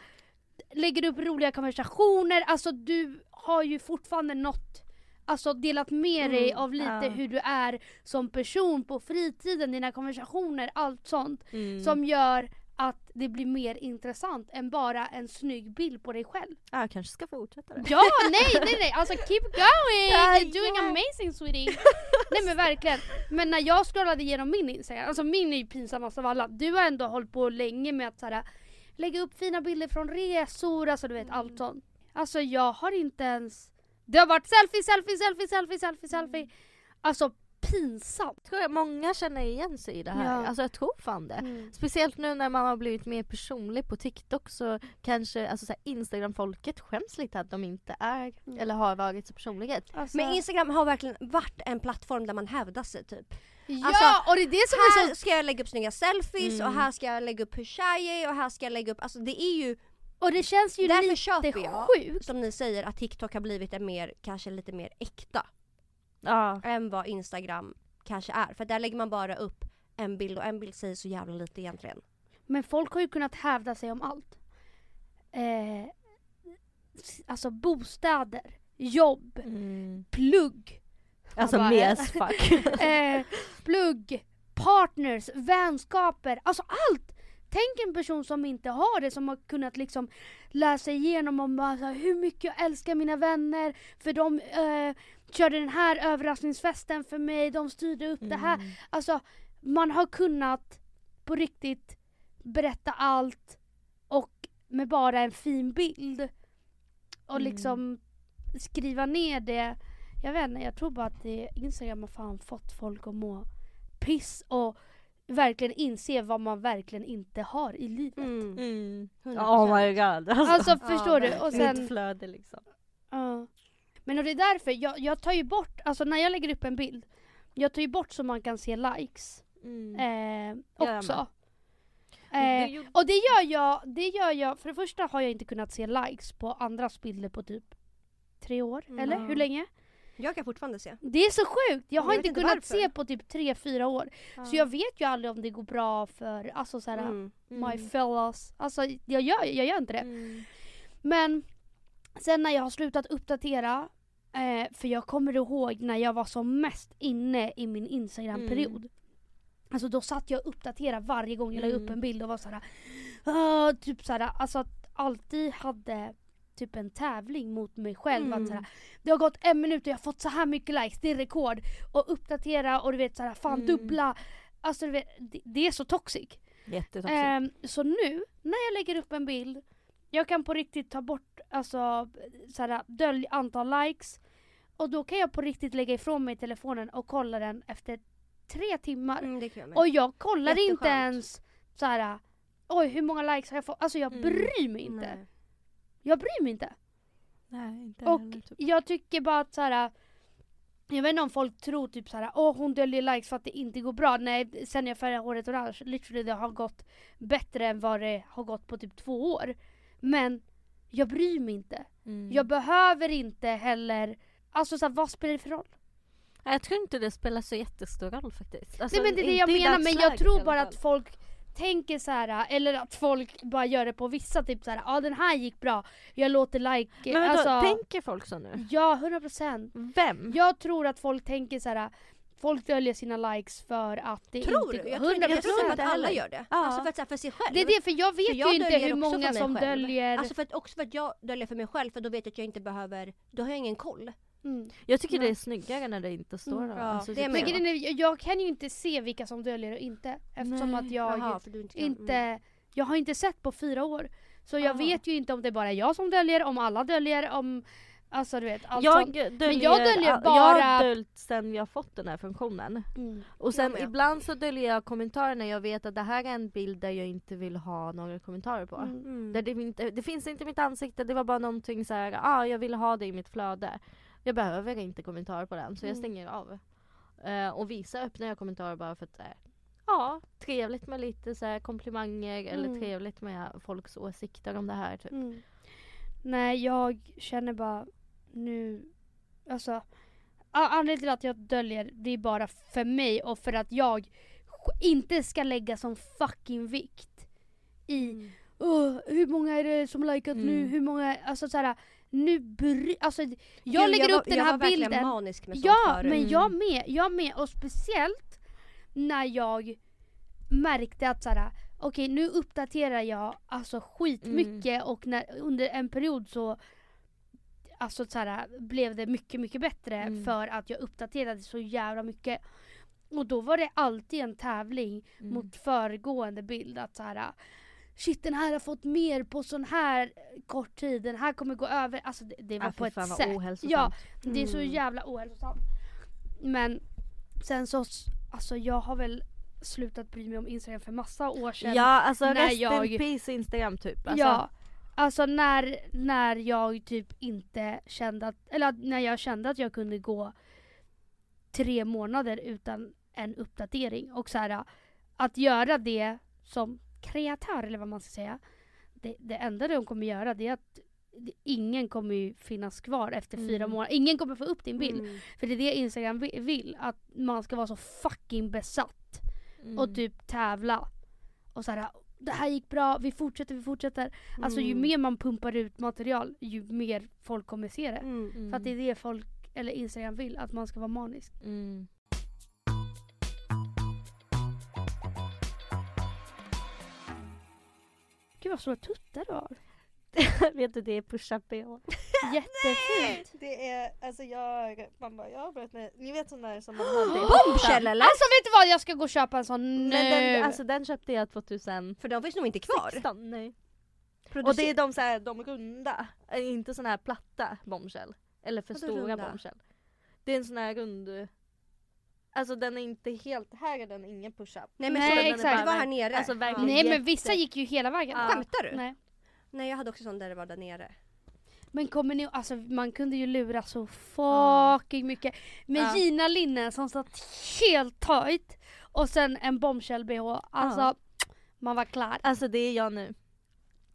Speaker 2: lägger upp roliga konversationer, alltså du har ju fortfarande något Alltså delat med dig
Speaker 1: Mm,
Speaker 2: av lite
Speaker 3: ja.
Speaker 2: hur du är som person på fritiden, dina konversationer, allt sånt
Speaker 3: Mm.
Speaker 2: som gör att det blir mer intressant än bara en snygg bild på dig själv.
Speaker 3: Ja, jag kanske ska fortsätta det.
Speaker 2: Ja, nej, nej, nej, alltså keep going! You're doing amazing sweetie! nej men verkligen. Men när jag scrollade igenom min Instagram, alltså min är ju pinsammast av alla. Du har ändå hållit på länge med att såhär, lägga upp fina bilder från resor, alltså du vet
Speaker 3: Mm.
Speaker 2: allt sånt. Alltså jag har inte ens... Det har varit selfie, selfie, selfie, selfie, selfie, selfie. Alltså pinsamt.
Speaker 3: Tror jag många känner igen sig i det här.
Speaker 2: Ja.
Speaker 3: Alltså jag tror fan det. Speciellt nu när man har blivit mer personlig på TikTok så kanske alltså så här, Instagram-folket skäms lite att de inte är
Speaker 2: Mm.
Speaker 3: eller har varit så personlighet.
Speaker 2: Alltså,
Speaker 1: Men Instagram har verkligen varit en plattform där man hävdar sig typ.
Speaker 2: ja,
Speaker 1: alltså,
Speaker 2: och det är det som är så
Speaker 1: Här ska jag lägga upp snygga selfies
Speaker 3: Mm.
Speaker 1: och här ska jag lägga upp hur tjej och här ska jag lägga upp, alltså det är ju
Speaker 2: Och det känns ju
Speaker 1: Därför
Speaker 2: lite
Speaker 1: köper jag,
Speaker 2: sjukt.
Speaker 1: som ni säger, att TikTok har blivit en mer, kanske lite mer äkta
Speaker 3: Ja.
Speaker 1: än vad Instagram kanske är. För där lägger man bara upp en bild och en bild säger så jävla lite egentligen.
Speaker 2: Men folk har ju kunnat hävda sig om allt. Eh, alltså bostäder, jobb,
Speaker 3: Mm.
Speaker 2: plugg.
Speaker 3: Alltså
Speaker 2: bara,
Speaker 3: mer
Speaker 2: eh,
Speaker 3: as fuck.
Speaker 2: Eh, plugg, partners, vänskaper, alltså allt! Tänk en person som inte har det, som har kunnat liksom läsa igenom om bara, så här, hur mycket jag älskar mina vänner, för de eh, körde den här överraskningsfesten för mig, de styrde upp det här.
Speaker 3: Mm.
Speaker 2: Alltså man har kunnat på riktigt berätta allt och med bara en fin bild. Och
Speaker 3: Mm.
Speaker 2: liksom skriva ner det. Jag vet inte, jag tror bara att det, Instagram har fan fått folk att må piss och verkligen inse vad man verkligen inte har i livet.
Speaker 3: Mm.
Speaker 1: 100%.
Speaker 3: Oh my god. Alltså,
Speaker 2: Alltså
Speaker 1: Ja,
Speaker 2: förstår du? Och sen,
Speaker 3: mitt flöde liksom.
Speaker 2: Ja. Men och det är därför, jag, jag tar ju bort, alltså när jag lägger upp en bild, jag tar ju bort så man kan se likes
Speaker 3: Mm.
Speaker 2: eh, också. Eh,
Speaker 3: gjorde-
Speaker 2: och det gör jag, det gör jag, för det första har jag inte kunnat se likes på andras bilder på typ tre år,
Speaker 1: Mm.
Speaker 2: eller hur länge?
Speaker 1: Jag kan fortfarande se.
Speaker 2: Det är så sjukt! Jag har
Speaker 1: Jag
Speaker 2: inte kunnat
Speaker 1: varför.
Speaker 2: se på typ tre, fyra år. Så jag vet ju aldrig om det går bra för, alltså såhär,
Speaker 1: Mm.
Speaker 2: my fellas. Alltså jag gör, jag gör inte det.
Speaker 3: Mm.
Speaker 2: Men sen när jag har slutat uppdatera, eh, för jag kommer ihåg när jag var som mest inne i min Instagram-period.
Speaker 3: Mm.
Speaker 2: Alltså då satt jag och uppdaterade varje gång jag la upp
Speaker 3: Mm.
Speaker 2: en bild och var såhär, "Åh", typ såhär, alltså att alltid hade typ en tävling mot mig själv.
Speaker 1: Mm.
Speaker 2: Att så här, det har gått en minut och jag har fått så här mycket likes, det är rekord. Och uppdatera och du vet så här, fan
Speaker 3: Mm.
Speaker 2: dubbla. Alltså du vet, det, det är så toxic.
Speaker 3: Jättetoxic.
Speaker 2: Ehm, så nu, när jag lägger upp en bild, jag kan på riktigt ta bort, alltså såhär, dölj antal likes. Och då kan jag på riktigt lägga ifrån mig telefonen och kolla den efter tre timmar.
Speaker 1: Mm, jag.
Speaker 2: Och jag kollar inte ens såhär, oj hur många likes har jag fått? Alltså jag
Speaker 3: Mm.
Speaker 2: bryr mig inte.
Speaker 1: Nej.
Speaker 2: Jag bryr mig inte.
Speaker 3: Nej, inte
Speaker 2: Och
Speaker 3: heller, typ.
Speaker 2: jag tycker bara att såhär, jag vet inte om folk tror typ såhär, åh hon döljer likes för att det inte går bra. Nej, sen jag färgade håret orange, literally det har gått bättre än vad det har gått på typ två år. Men jag bryr mig inte.
Speaker 3: Mm.
Speaker 2: Jag behöver inte heller, alltså såhär, vad spelar det för roll?
Speaker 3: Jag tror inte det spelar så jättestor roll faktiskt. Alltså,
Speaker 2: Nej men det är det jag menar, men jag tror bara att folk tänker så här eller att folk bara gör det på vissa, typ så här, ja den här gick bra, jag låter like,
Speaker 3: Men vadå,
Speaker 2: alltså,
Speaker 3: tänker folk så nu?
Speaker 2: ja 100%.
Speaker 3: Vem?
Speaker 2: Jag tror att folk tänker så här. Folk döljer sina likes för att det
Speaker 1: Tror
Speaker 2: inte
Speaker 1: du? Jag tror, inte- jag tror
Speaker 2: 100%.
Speaker 1: att alla gör det.
Speaker 3: Ja.
Speaker 1: Alltså för, att, här, för sig själv.
Speaker 2: Det är det, för jag vet
Speaker 1: För jag
Speaker 2: ju inte hur många som
Speaker 1: själv.
Speaker 2: döljer.
Speaker 1: Alltså för att, också för att jag döljer för mig själv för då vet jag att jag inte behöver, då har jag ingen koll.
Speaker 2: mm.
Speaker 3: Jag tycker
Speaker 2: Nej.
Speaker 3: det är snyggare när det inte står
Speaker 2: Mm,
Speaker 3: Alltså,
Speaker 1: det
Speaker 3: typ.
Speaker 2: Men är, jag kan ju inte se vilka som döljer och inte. Eftersom
Speaker 3: Nej.
Speaker 2: att jag
Speaker 1: för du inte kan.
Speaker 2: inte,
Speaker 1: Mm.
Speaker 2: jag har inte sett på fyra år. Så jag
Speaker 3: Aha.
Speaker 2: vet ju inte om det är bara jag som döljer, om alla döljer, om Alltså du vet, allt
Speaker 3: jag
Speaker 2: sånt.
Speaker 3: döljer,
Speaker 2: jag döljer
Speaker 3: Jag har
Speaker 2: bara-
Speaker 3: döljt sen har fått den här funktionen.
Speaker 2: Mm.
Speaker 3: Och sen
Speaker 1: med.
Speaker 3: ibland så döljer jag kommentarer när jag vet att det här är en bild där jag inte vill ha några kommentarer på.
Speaker 2: Mm.
Speaker 1: Mm.
Speaker 3: Där det, inte, det finns inte i mitt ansikte, det var bara någonting så här, ah, jag vill ha det i mitt flöde. Jag behöver inte kommentarer på den så jag
Speaker 2: Mm.
Speaker 3: stänger av. Eh, och vissa öppnar jag kommentarer bara för att här, ja, trevligt med lite så här komplimanger eller
Speaker 2: Mm.
Speaker 3: trevligt med folks åsikter om det här typ.
Speaker 2: Mm. Nej jag känner bara nu, alltså anledningen till att jag döljer det är bara för mig och för att jag inte ska lägga som fucking vikt i
Speaker 1: Mm.
Speaker 2: "Åh, hur många är det som likat nu,
Speaker 3: Mm.
Speaker 2: hur många, alltså såhär nu bry, alltså jag
Speaker 1: Gud,
Speaker 2: lägger
Speaker 1: var,
Speaker 2: upp den
Speaker 1: jag
Speaker 2: här
Speaker 1: var verkligen
Speaker 2: bilden
Speaker 1: manisk med sånt
Speaker 2: Ja,
Speaker 1: förut.
Speaker 2: men
Speaker 3: Mm.
Speaker 2: jag med, jag med. Och speciellt när jag märkte att såhär, okej nu uppdaterar jag alltså skitmycket och när, under en period så Alltså såhär, blev det mycket mycket bättre
Speaker 3: Mm.
Speaker 2: för att jag uppdaterade så jävla mycket. Och då var det alltid en tävling
Speaker 3: Mm.
Speaker 2: mot föregående bild att såhär Shit den här har fått mer på sån här kort tid, den här kommer gå över. Alltså det, det var
Speaker 3: Ah,
Speaker 2: på ett sätt.
Speaker 3: ohälsosamt.
Speaker 2: Ja, det är så
Speaker 1: Mm.
Speaker 2: jävla ohälsosamt. Men sen så, alltså jag har väl slutat bry mig om Instagram för massa år sedan.
Speaker 3: Ja alltså
Speaker 2: när
Speaker 3: rest
Speaker 2: jag-
Speaker 3: in peace Instagram typ. Alltså,
Speaker 2: Ja, alltså när, när jag typ inte kände att, eller när jag kände att jag kunde gå tre månader utan en uppdatering och så här, att göra det som kreatör eller vad man ska säga. Det, det enda de kommer göra det är att ingen kommer ju finnas kvar efter fyra
Speaker 3: Mm.
Speaker 2: månader. Ingen kommer få upp din bild.
Speaker 1: Mm.
Speaker 2: För det är det Instagram vi- vill, att man ska vara så fucking besatt
Speaker 3: mm.
Speaker 2: och typ tävla. Och så här, det här gick bra, vi fortsätter, vi fortsätter. Alltså ju
Speaker 1: Mm.
Speaker 2: mer man pumpar ut material, ju mer folk kommer se det.
Speaker 1: Mm.
Speaker 3: Mm.
Speaker 2: För att det är det folk, eller Instagram vill, att man ska vara manisk.
Speaker 3: Mm.
Speaker 2: Gud vad stora tuttar du har.
Speaker 3: Vet du det är push-up bh.
Speaker 2: Jättefint.
Speaker 3: Det är, alltså jag, man bara, jag har börjat med, ni vet sån där som man hade i
Speaker 1: Bombshell eller?
Speaker 2: Alltså vet du vad, jag ska gå och köpa en sån nu.
Speaker 3: Men den, alltså den köpte jag 2016.
Speaker 1: För de finns nog inte kvar.
Speaker 3: Nej. Och det är de, så här, de runda, eh, inte såna här platta bombshell. Eller för
Speaker 1: Vadå
Speaker 3: stora
Speaker 1: runda?
Speaker 3: bombshell. Det är en sån här rund, alltså den är inte helt, här är den ingen push-up.
Speaker 1: Nej men
Speaker 2: Nej,
Speaker 1: så, den är
Speaker 2: exakt.
Speaker 1: bara- det var här nere.
Speaker 3: Alltså, verkligen.
Speaker 2: Nej men
Speaker 3: jätte-
Speaker 2: vissa gick ju hela vägen.
Speaker 3: Ja.
Speaker 1: Skämtar du?
Speaker 2: Nej.
Speaker 1: Nej jag hade också sån där det var där nere.
Speaker 2: Men kommer ni alltså man kunde ju lura så
Speaker 1: Ja.
Speaker 2: fucking mycket. Med
Speaker 3: Ja.
Speaker 2: Gina linnen som satt helt tight och sen en bombshell bh. Alltså
Speaker 3: Ja.
Speaker 2: man var klar.
Speaker 3: Alltså det är jag nu.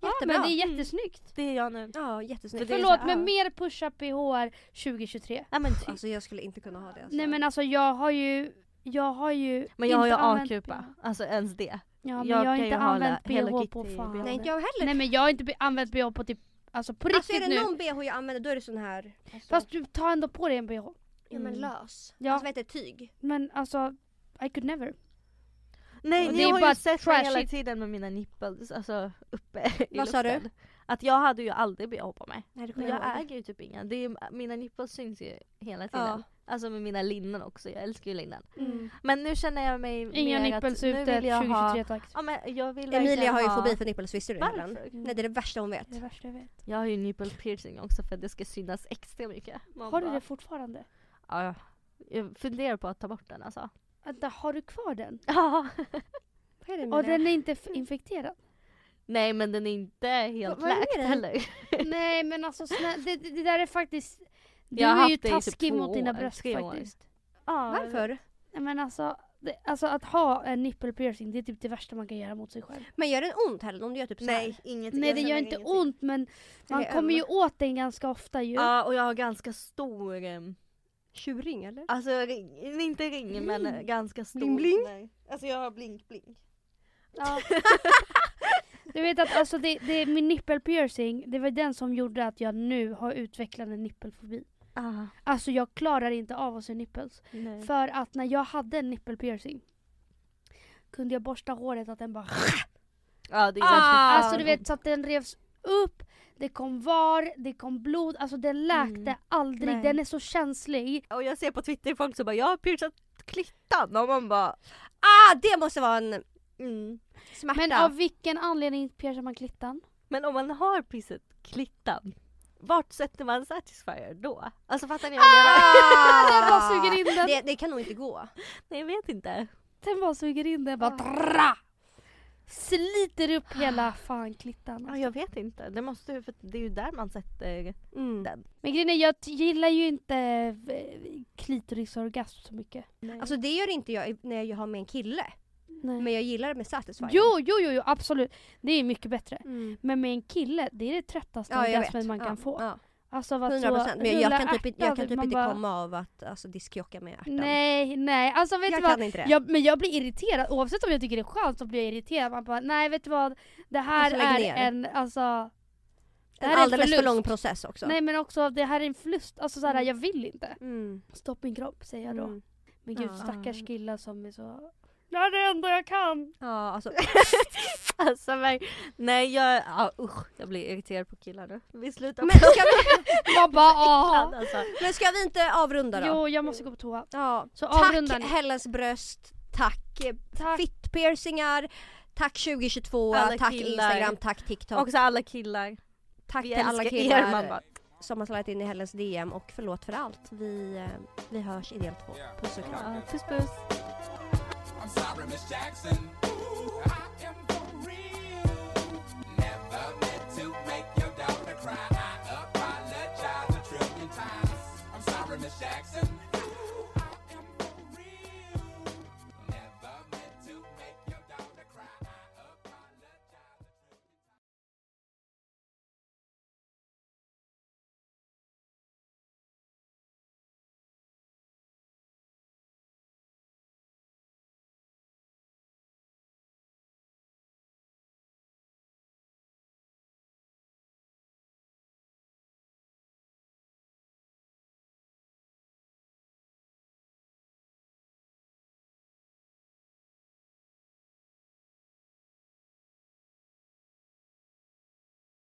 Speaker 2: Ja,
Speaker 1: Jättebra.
Speaker 2: men det är jättesnyggt.
Speaker 3: Det är jag nu.
Speaker 1: Ja jättesnyggt.
Speaker 2: Förlåt
Speaker 3: så-
Speaker 2: men
Speaker 3: ja.
Speaker 2: mer push-up bh 2023.
Speaker 3: Ja men typ.
Speaker 1: Alltså jag skulle inte kunna ha det. Alltså.
Speaker 2: Nej men alltså jag har ju Jag har ju
Speaker 3: Men jag har ju
Speaker 2: inte använt
Speaker 3: A-kupa, alltså ens det.
Speaker 2: Ja men
Speaker 3: Jag
Speaker 2: jag, har inte använt bh på fan.
Speaker 1: Nej inte jag heller.
Speaker 2: Nej men jag har inte använt bh på typ Alltså på riktigt
Speaker 1: alltså är det
Speaker 2: nu.
Speaker 1: någon bh jag använder då är det sån här. Alltså,
Speaker 2: Fast du tar ändå på dig en bh.
Speaker 1: ja men
Speaker 3: Mm.
Speaker 1: lös.
Speaker 2: Ja.
Speaker 1: Alltså vad heter det? Tyg?
Speaker 2: Men alltså I could never.
Speaker 3: Nej
Speaker 2: Och
Speaker 3: ni
Speaker 2: det är
Speaker 3: har
Speaker 2: bara
Speaker 3: ju sett mig hela
Speaker 2: trashigt.
Speaker 3: tiden med mina nipples, alltså uppe i
Speaker 1: Vad sa du?
Speaker 3: luften. Att jag hade ju aldrig bh på mig.
Speaker 1: Nej, det kommer
Speaker 3: jag
Speaker 1: ihåg.
Speaker 3: äger ju typ inga. Det är, mina nipples syns ju hela tiden.
Speaker 1: Ja.
Speaker 3: Alltså med mina linnen också, jag älskar ju linnen.
Speaker 2: Mm.
Speaker 3: Men nu känner jag mig
Speaker 2: Inga
Speaker 3: mer
Speaker 2: nipples
Speaker 3: att nu
Speaker 2: ute
Speaker 3: vill jag
Speaker 2: 2023
Speaker 3: ha...
Speaker 2: tack.
Speaker 3: Ja men jag vill
Speaker 1: Emilia har ju
Speaker 3: ha...
Speaker 1: fobi för nipples, visste du det? Helen? Nej det är det värsta hon vet.
Speaker 2: Det är det värsta jag vet.
Speaker 3: Jag har ju nipple piercing också för att det ska synas extra mycket. Man
Speaker 2: Har du
Speaker 3: bara-
Speaker 2: det fortfarande?
Speaker 3: Ja, jag funderar på att ta bort den alltså.
Speaker 2: Vänta, har du kvar den?
Speaker 3: Ja.
Speaker 1: Vad är det
Speaker 2: Och den är inte f- infekterad?
Speaker 3: Nej men den är inte helt läkt heller.
Speaker 2: Nej men alltså snä, det det där är faktiskt... Du
Speaker 3: Jag har
Speaker 2: är ju
Speaker 3: det typ
Speaker 2: taskig mot dina bröst faktiskt.
Speaker 3: Ja,
Speaker 1: Varför?
Speaker 2: Nej, men alltså, det, alltså att ha en nipple piercing det är typ det värsta man kan göra mot sig själv.
Speaker 1: Men gör den ont Helen om du gör typ så här?
Speaker 3: Nej, inget.
Speaker 2: Nej det gör inte
Speaker 3: ingenting.
Speaker 2: ont men man kommer ju åt den ganska ofta ju.
Speaker 3: Ja och jag har ganska stor, em,
Speaker 1: Tjurring eller?
Speaker 3: alltså ring, inte ring men eh, ganska stor.
Speaker 1: Bling, bling?
Speaker 3: Nej. Alltså jag har blink blink.
Speaker 2: Ja. Du vet att alltså det, det, min nipple piercing, det var den som gjorde att jag nu har utvecklat en nippelfobi.
Speaker 3: Ah,
Speaker 2: Alltså jag klarar inte av att se nipples.
Speaker 3: nej.
Speaker 2: För att när jag hade en nipple piercing kunde jag borsta håret att den bara
Speaker 3: Ja det är
Speaker 1: Ah!
Speaker 2: Alltså du vet så att den revs upp, det kom var, det kom blod, alltså den läkte
Speaker 3: Mm.
Speaker 2: aldrig,
Speaker 3: Nej.
Speaker 2: den är så känslig.
Speaker 3: Och jag ser på Twitter folk som bara jag har piercat klittan och man bara
Speaker 1: Ah det måste vara en
Speaker 3: mm.
Speaker 1: smärta.
Speaker 2: Men av vilken anledning piercar man klittan?
Speaker 3: Men om man har piercat klittan, vart sätter man satisfier då? Alltså fattar ni vad jag menar?
Speaker 2: Den bara suger in den.
Speaker 1: det, det kan nog inte gå.
Speaker 3: Nej jag vet inte.
Speaker 2: Den bara suger in den, bara
Speaker 3: Ah.
Speaker 2: drra! Sliter upp hela fan klittan.
Speaker 3: Ja,
Speaker 2: Alltså.
Speaker 3: jag vet inte. Det måste ju, för det är ju där man sätter
Speaker 1: Mm.
Speaker 3: den.
Speaker 2: Men grejen är, jag gillar ju inte eh, klitorisorgasm så mycket.
Speaker 1: Alltså det gör inte jag när jag har med en kille.
Speaker 2: Nej.
Speaker 1: Men jag gillar det med Satisfyer.
Speaker 2: Jo, jo, jo, jo, absolut. Det är mycket bättre.
Speaker 1: Mm.
Speaker 2: Men med en kille, det är det tröttaste
Speaker 1: Ja
Speaker 2: orgasmen man kan
Speaker 1: ja,
Speaker 2: få.
Speaker 1: Ja.
Speaker 2: Alltså vad
Speaker 1: 100 procent. Men jag kan typ, inte- jag kan typ inte
Speaker 2: bara-
Speaker 1: komma av att alltså, diskjocka med ärtan.
Speaker 2: Nej, nej. Alltså vet
Speaker 1: jag
Speaker 2: du vad?
Speaker 1: kan inte det.
Speaker 2: Jag, men jag blir irriterad, oavsett om jag tycker det är skönt så blir jag irriterad. Man bara, nej vet du vad? Det här
Speaker 1: Alltså,
Speaker 2: är
Speaker 1: ner.
Speaker 2: en, alltså... Det
Speaker 1: en
Speaker 2: här är en
Speaker 1: alldeles för lång process också.
Speaker 2: Nej men också, det här är en förlust. Alltså såhär,
Speaker 1: Mm.
Speaker 2: jag vill inte.
Speaker 1: Mm.
Speaker 2: Stopp min kropp säger jag då.
Speaker 1: Mm.
Speaker 2: Men gud
Speaker 1: Ja.
Speaker 2: stackars killar som är så... Det här är det enda jag kan!
Speaker 1: Ja alltså.
Speaker 3: Alltså men, nej jag, ja, usch, jag blir irriterad på killar nu. Vi slutar
Speaker 1: Men ska, vi,
Speaker 2: Man bara ah.
Speaker 3: alltså.
Speaker 1: men ska vi inte avrunda då?
Speaker 2: Jo, jag måste gå på toa.
Speaker 1: Ja.
Speaker 2: Så avrundar
Speaker 1: Tack
Speaker 2: ni.
Speaker 1: Hellens bröst, tack,
Speaker 2: Tack.
Speaker 1: fittpiercingar, tack 2022,
Speaker 3: Alla
Speaker 1: tack
Speaker 3: killar.
Speaker 1: Instagram, tack TikTok.
Speaker 3: Också alla killar.
Speaker 1: tack
Speaker 3: Vi
Speaker 1: till alla killar
Speaker 3: er man bara.
Speaker 1: som har slagit in i Hellens DM och förlåt för allt. Vi, eh, vi hörs i del två. Puss och kram.
Speaker 3: Ja, puss puss.
Speaker 4: I'm sorry, Miss Jackson. Ooh, I am